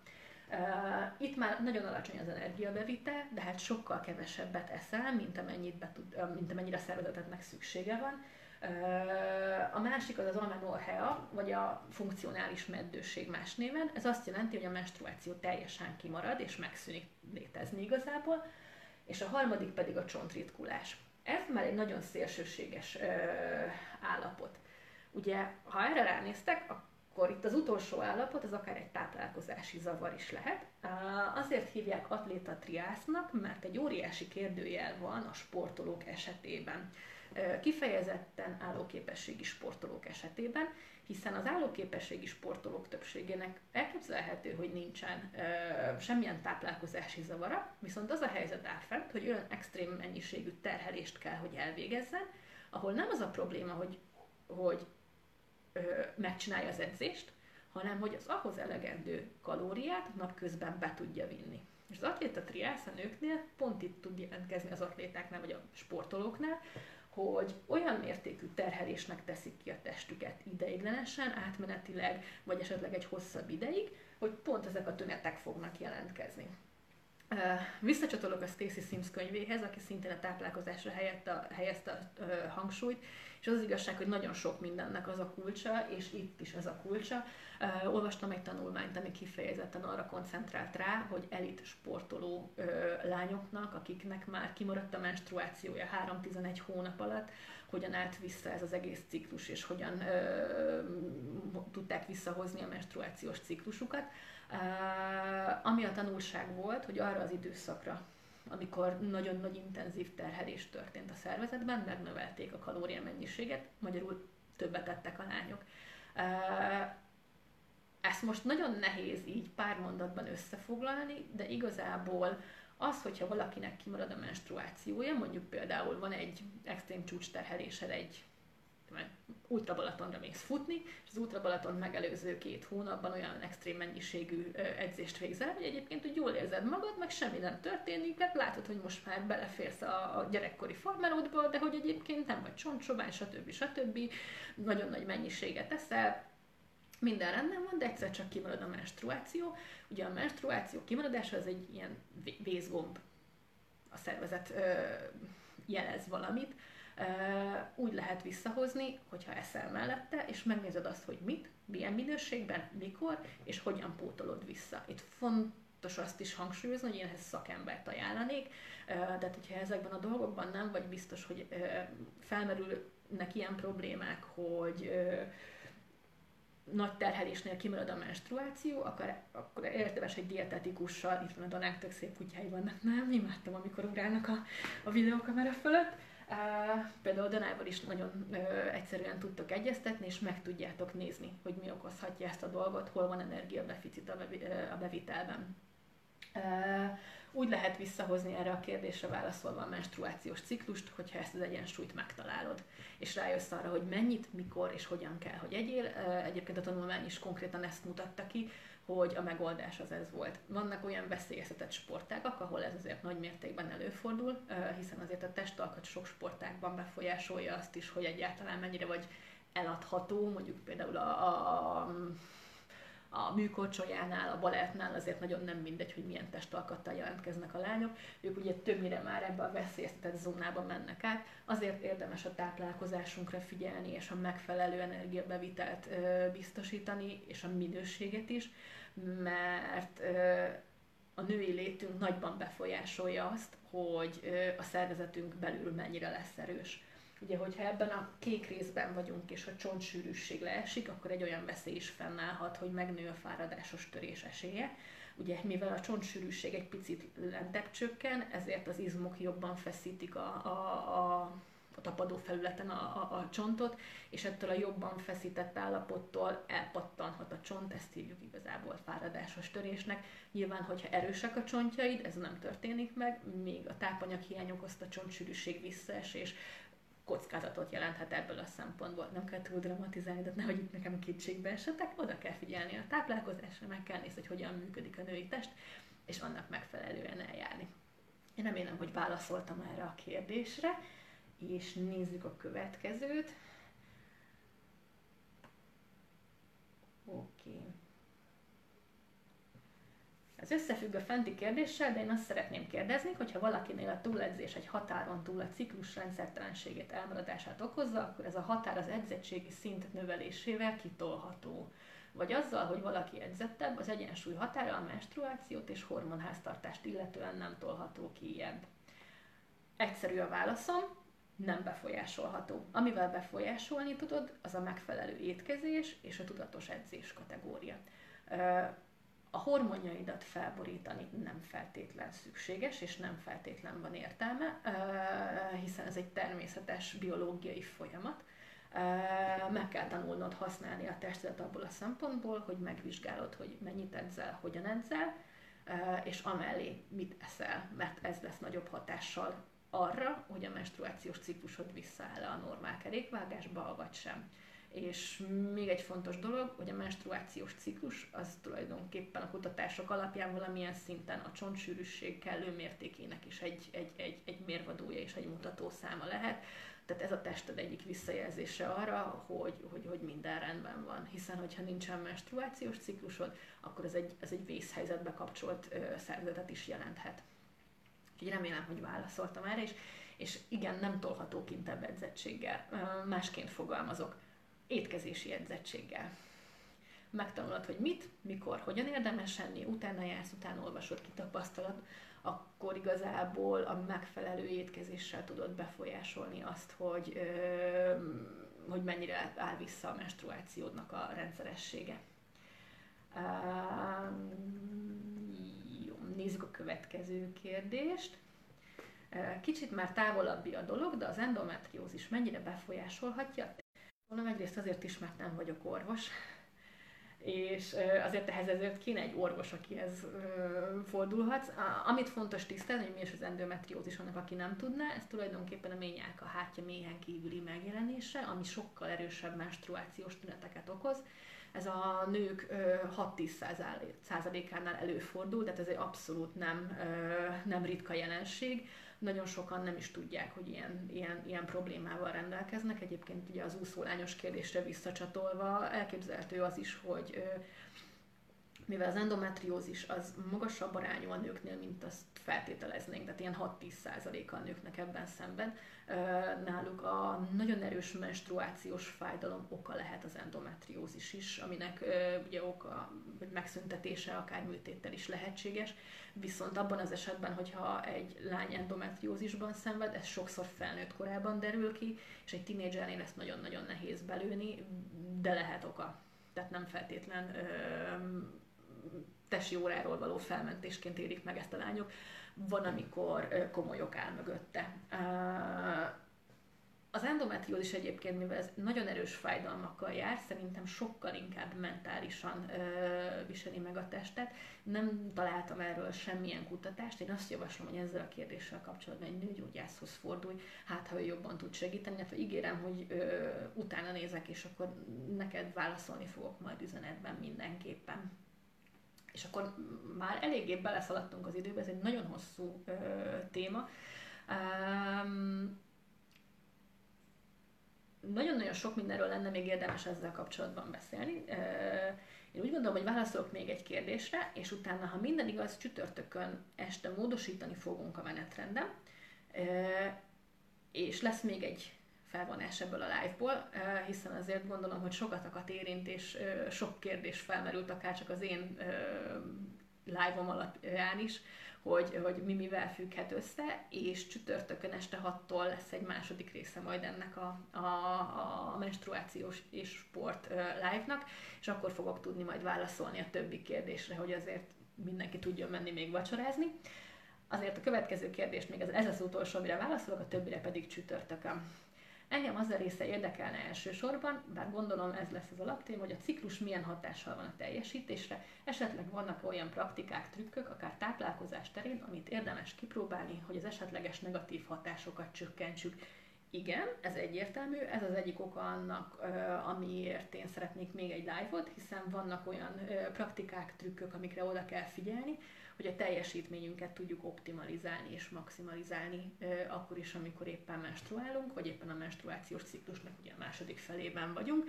Itt már nagyon alacsony az energiabevitel, de hát sokkal kevesebbet eszel, mint, amennyit be tud, mint amennyire a szervezetednek szüksége van a másik az az amenorhea, vagy a funkcionális meddőség más néven. Ez azt jelenti, hogy a menstruáció teljesen kimarad és megszűnik létezni igazából. És a harmadik pedig a csontritkulás. Ez már egy nagyon szélsőséges ö, állapot. Ugye, ha erre ránéztek, akkor itt az utolsó állapot, az akár egy táplálkozási zavar is lehet. Azért hívják atléta triásznak, mert egy óriási kérdőjel van a sportolók esetében kifejezetten állóképességi sportolók esetében, hiszen az állóképességi sportolók többségének elképzelhető, hogy nincsen ö, semmilyen táplálkozási zavara, viszont az a helyzet áll fent, hogy olyan extrém mennyiségű terhelést kell, hogy elvégezzen, ahol nem az a probléma, hogy, hogy ö, megcsinálja az edzést, hanem hogy az ahhoz elegendő kalóriát napközben be tudja vinni. És az atléta triász a nőknél pont itt tud jelentkezni az atlétáknál vagy a sportolóknál, hogy olyan mértékű terhelésnek teszik ki a testüket ideiglenesen, átmenetileg, vagy esetleg egy hosszabb ideig, hogy pont ezek a tünetek fognak jelentkezni. Visszacsatolok a Stacy Sims könyvéhez, aki szintén a táplálkozásra helyette, helyezte a hangsúlyt, és az, az igazság, hogy nagyon sok mindennek az a kulcsa, és itt is ez a kulcsa. olvastam egy tanulmányt, ami kifejezetten arra koncentrált rá, hogy elit sportoló lányoknak, akiknek már kimaradt a menstruációja 3-11 hónap alatt, hogyan állt vissza ez az egész ciklus, és hogyan ö, tudták visszahozni a menstruációs ciklusukat. Uh, ami a tanulság volt, hogy arra az időszakra, amikor nagyon nagy intenzív terhelés történt a szervezetben, megnövelték a kalória mennyiséget, magyarul többet tettek a lányok. Ezt most nagyon nehéz így pár mondatban összefoglalni, de igazából az, hogyha valakinek kimarad a menstruációja, mondjuk például van egy extrém csúcsterhelésed egy Ultra Balatonra mész futni, és az Ultra Balaton megelőző két hónapban olyan extrém mennyiségű edzést végzel, hogy egyébként hogy jól érzed magad, meg semmi nem történik, mert látod, hogy most már beleférsz a, a gyerekkori farmerodba, de hogy egyébként nem vagy csontsobán, stb. stb. Nagyon nagy mennyiséget eszel, minden rendben van, de egyszer csak kimarad a menstruáció. Ugye a menstruáció kimaradása az egy ilyen vészgomb. A szervezet ö, jelez valamit, úgy lehet visszahozni, hogyha eszel mellette, és megnézed azt, hogy mit, milyen minőségben, mikor, és hogyan pótolod vissza. Itt fontos azt is hangsúlyozni, hogy én ehhez szakembert ajánlanék, de hogyha ezekben a dolgokban nem vagy biztos, hogy felmerülnek ilyen problémák, hogy nagy terhelésnél kimarad a menstruáció, akkor, akkor érdemes egy dietetikussal, itt van a Danák tök szép kutyái vannak, nem? Imádtam, amikor ugrálnak a, a videókamera fölött, Például Danával is nagyon egyszerűen tudtok egyeztetni, és meg tudjátok nézni, hogy mi okozhatja ezt a dolgot, hol van energiadeficit a bevitelben. Úgy lehet visszahozni erre a kérdésre válaszolva a menstruációs ciklust, hogyha ezt az egyensúlyt megtalálod, és rájössz arra, hogy mennyit, mikor és hogyan kell, hogy egyél. Egyébként a tanulmány is konkrétan ezt mutatta ki, hogy a megoldás az ez volt. Vannak olyan veszélyeztetett sportágak, ahol ez azért nagy mértékben előfordul, hiszen azért a testalkat sok sportákban befolyásolja azt is, hogy egyáltalán mennyire vagy eladható, mondjuk például a, a, a műkorcsolyánál, a balettnál azért nagyon nem mindegy, hogy milyen testalkattal jelentkeznek a lányok. Ők ugye többnyire már ebbe a veszélyeztetett zónába mennek át. Azért érdemes a táplálkozásunkra figyelni, és a megfelelő energiabevitelt biztosítani, és a minőséget is, mert a női létünk nagyban befolyásolja azt, hogy a szervezetünk belül mennyire lesz erős. Ugye, hogyha ebben a kék részben vagyunk, és a csontsűrűség leesik, akkor egy olyan veszély is fennállhat, hogy megnő a fáradásos törés esélye. Ugye, mivel a csontsűrűség egy picit lentebb csökken, ezért az izmok jobban feszítik a, a, a tapadó felületen a, a, a csontot, és ettől a jobban feszített állapottól elpattanhat a csont, ezt hívjuk igazából fáradásos törésnek. Nyilván, hogyha erősek a csontjaid, ez nem történik meg, még a tápanyaghiány okozta csontsűrűség visszaesés kockázatot jelenthet ebből a szempontból. Nem kell túl dramatizálni, de nehogy itt nekem kétségbe esetek, oda kell figyelni a táplálkozásra, meg kell nézni, hogy hogyan működik a női test, és annak megfelelően eljárni. Én remélem, hogy válaszoltam erre a kérdésre és nézzük a következőt. Oké. Ez összefügg a fenti kérdéssel, de én azt szeretném kérdezni, hogyha valakinél a túledzés egy határon túl a ciklus rendszertelenségét, elmaradását okozza, akkor ez a határ az edzettségi szint növelésével kitolható. Vagy azzal, hogy valaki edzettebb, az egyensúly határa a menstruációt és hormonháztartást illetően nem tolható kijebb. Egyszerű a válaszom, nem befolyásolható. Amivel befolyásolni tudod, az a megfelelő étkezés és a tudatos edzés kategória. A hormonjaidat felborítani nem feltétlen szükséges, és nem feltétlen van értelme, hiszen ez egy természetes biológiai folyamat. Meg kell tanulnod használni a testedet abból a szempontból, hogy megvizsgálod, hogy mennyit edzel, hogyan edzel, és amellé mit eszel, mert ez lesz nagyobb hatással arra, hogy a menstruációs ciklusod visszaáll a normál kerékvágásba, vagy sem. És még egy fontos dolog, hogy a menstruációs ciklus az tulajdonképpen a kutatások alapján valamilyen szinten a csontsűrűség kellő mértékének is egy, egy, egy, egy mérvadója és egy mutatószáma lehet. Tehát ez a tested egyik visszajelzése arra, hogy, hogy, hogy minden rendben van. Hiszen, hogyha nincsen menstruációs ciklusod, akkor ez egy, ez egy vészhelyzetbe kapcsolt ö, szervezetet is jelenthet. Úgyhogy remélem, hogy válaszoltam erre, és, és igen, nem tolható kintebb edzettséggel. Másként fogalmazok. Étkezési edzettséggel megtanulod, hogy mit, mikor, hogyan érdemes enni, utána jársz, utána olvasod, kitapasztalod, akkor igazából a megfelelő étkezéssel tudod befolyásolni azt, hogy, ö, hogy mennyire áll vissza a menstruációdnak a rendszeressége. jó, nézzük a következő kérdést. Kicsit már távolabbi a dolog, de az endometriózis mennyire befolyásolhatja? Mondom, egyrészt azért is, mert nem vagyok orvos, és azért ehhez ezért kéne egy orvos, akihez fordulhatsz. Amit fontos tisztelni, hogy mi is az endometriózis annak, aki nem tudná, ez tulajdonképpen a ményák a hátja méhen kívüli megjelenése, ami sokkal erősebb menstruációs tüneteket okoz. Ez a nők 6-10%-ánál előfordul, tehát ez egy abszolút nem, nem ritka jelenség nagyon sokan nem is tudják, hogy ilyen, ilyen, ilyen problémával rendelkeznek. Egyébként ugye az úszólányos kérdésre visszacsatolva elképzelhető az is, hogy mivel az endometriózis az magasabb arányú a nőknél, mint azt feltételeznénk, tehát ilyen 6-10%-a a nőknek ebben szemben, náluk a nagyon erős menstruációs fájdalom oka lehet az endometriózis is, aminek ugye oka, vagy megszüntetése akár műtéttel is lehetséges, viszont abban az esetben, hogyha egy lány endometriózisban szenved, ez sokszor felnőtt korában derül ki, és egy tinédzsernél ezt nagyon-nagyon nehéz belőni, de lehet oka. Tehát nem feltétlen tesi óráról való felmentésként érik meg ezt a lányok, van, amikor komoly ok áll mögötte. Az endometriózis egyébként, mivel ez nagyon erős fájdalmakkal jár, szerintem sokkal inkább mentálisan ö, viseli meg a testet. Nem találtam erről semmilyen kutatást. Én azt javaslom, hogy ezzel a kérdéssel kapcsolatban egy nőgyógyászhoz fordulj, hát ha ő jobban tud segíteni. Hát ígérem, hogy ö, utána nézek, és akkor neked válaszolni fogok majd üzenetben mindenképpen. És akkor már eléggé beleszaladtunk az időbe, ez egy nagyon hosszú ö, téma. Um, nagyon-nagyon sok mindenről lenne még érdemes ezzel kapcsolatban beszélni. Én úgy gondolom, hogy válaszolok még egy kérdésre, és utána, ha minden igaz, csütörtökön este módosítani fogunk a menetrendem, és lesz még egy felvonás ebből a live-ból, hiszen azért gondolom, hogy sokat érint, és sok kérdés felmerült akár csak az én live-om alapján is, hogy, hogy mi mivel függhet össze, és csütörtökön este 6-tól lesz egy második része majd ennek a, a, a menstruációs és sport live-nak, és akkor fogok tudni majd válaszolni a többi kérdésre, hogy azért mindenki tudjon menni még vacsorázni. Azért a következő kérdést még ez, ez az utolsó, amire válaszolok, a többire pedig csütörtökön. Engem az a része érdekelne elsősorban, bár gondolom ez lesz az alaptém, hogy a ciklus milyen hatással van a teljesítésre, esetleg vannak olyan praktikák, trükkök, akár táplálkozás terén, amit érdemes kipróbálni, hogy az esetleges negatív hatásokat csökkentsük. Igen, ez egyértelmű, ez az egyik oka annak, amiért én szeretnék még egy live-ot, hiszen vannak olyan praktikák, trükkök, amikre oda kell figyelni, hogy a teljesítményünket tudjuk optimalizálni és maximalizálni akkor is, amikor éppen menstruálunk, vagy éppen a menstruációs ciklusnak ugye a második felében vagyunk.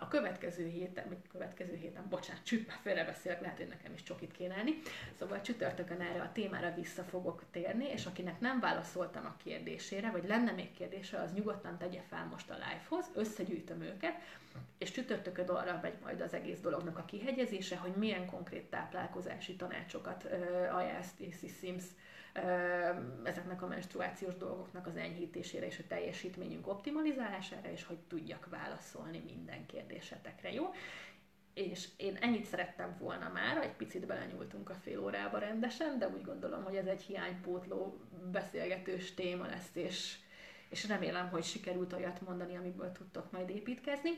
A következő héten, vagy következő héten, bocsánat, csüt, félrebeszélek, lehet, hogy nekem is csokit kéne enni. Szóval csütörtökön erre a témára vissza fogok térni, és akinek nem válaszoltam a kérdésére, vagy lenne még kérdése, az nyugodtan tegye fel most a live-hoz, összegyűjtöm őket, és csütörtökön arra megy majd az egész dolognak a kihegyezése, hogy milyen konkrét táplálkozási tanácsokat uh, ajánlsz Stacy Sims ezeknek a menstruációs dolgoknak az enyhítésére és a teljesítményünk optimalizálására, és hogy tudjak válaszolni minden kérdésetekre, jó? És én ennyit szerettem volna már, egy picit belenyúltunk a fél órába rendesen, de úgy gondolom, hogy ez egy hiánypótló beszélgetős téma lesz, és, és remélem, hogy sikerült olyat mondani, amiből tudtok majd építkezni.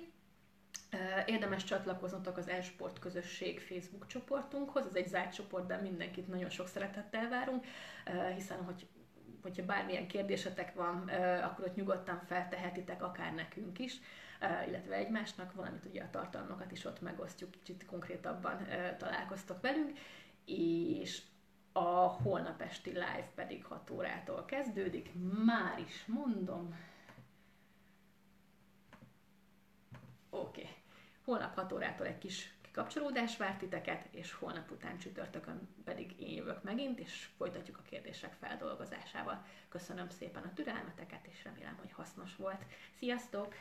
Érdemes csatlakoznotok az Esport közösség Facebook csoportunkhoz, ez egy zárt csoport, de mindenkit nagyon sok szeretettel várunk, hiszen hogy hogyha bármilyen kérdésetek van, akkor ott nyugodtan feltehetitek, akár nekünk is, illetve egymásnak, valamit ugye a tartalmakat is ott megosztjuk, kicsit konkrétabban találkoztok velünk, és a holnap esti live pedig 6 órától kezdődik. Már is mondom, Holnap 6 órától egy kis kikapcsolódás várt titeket, és holnap után csütörtökön pedig én jövök megint, és folytatjuk a kérdések feldolgozásával. Köszönöm szépen a türelmeteket, és remélem, hogy hasznos volt. Sziasztok!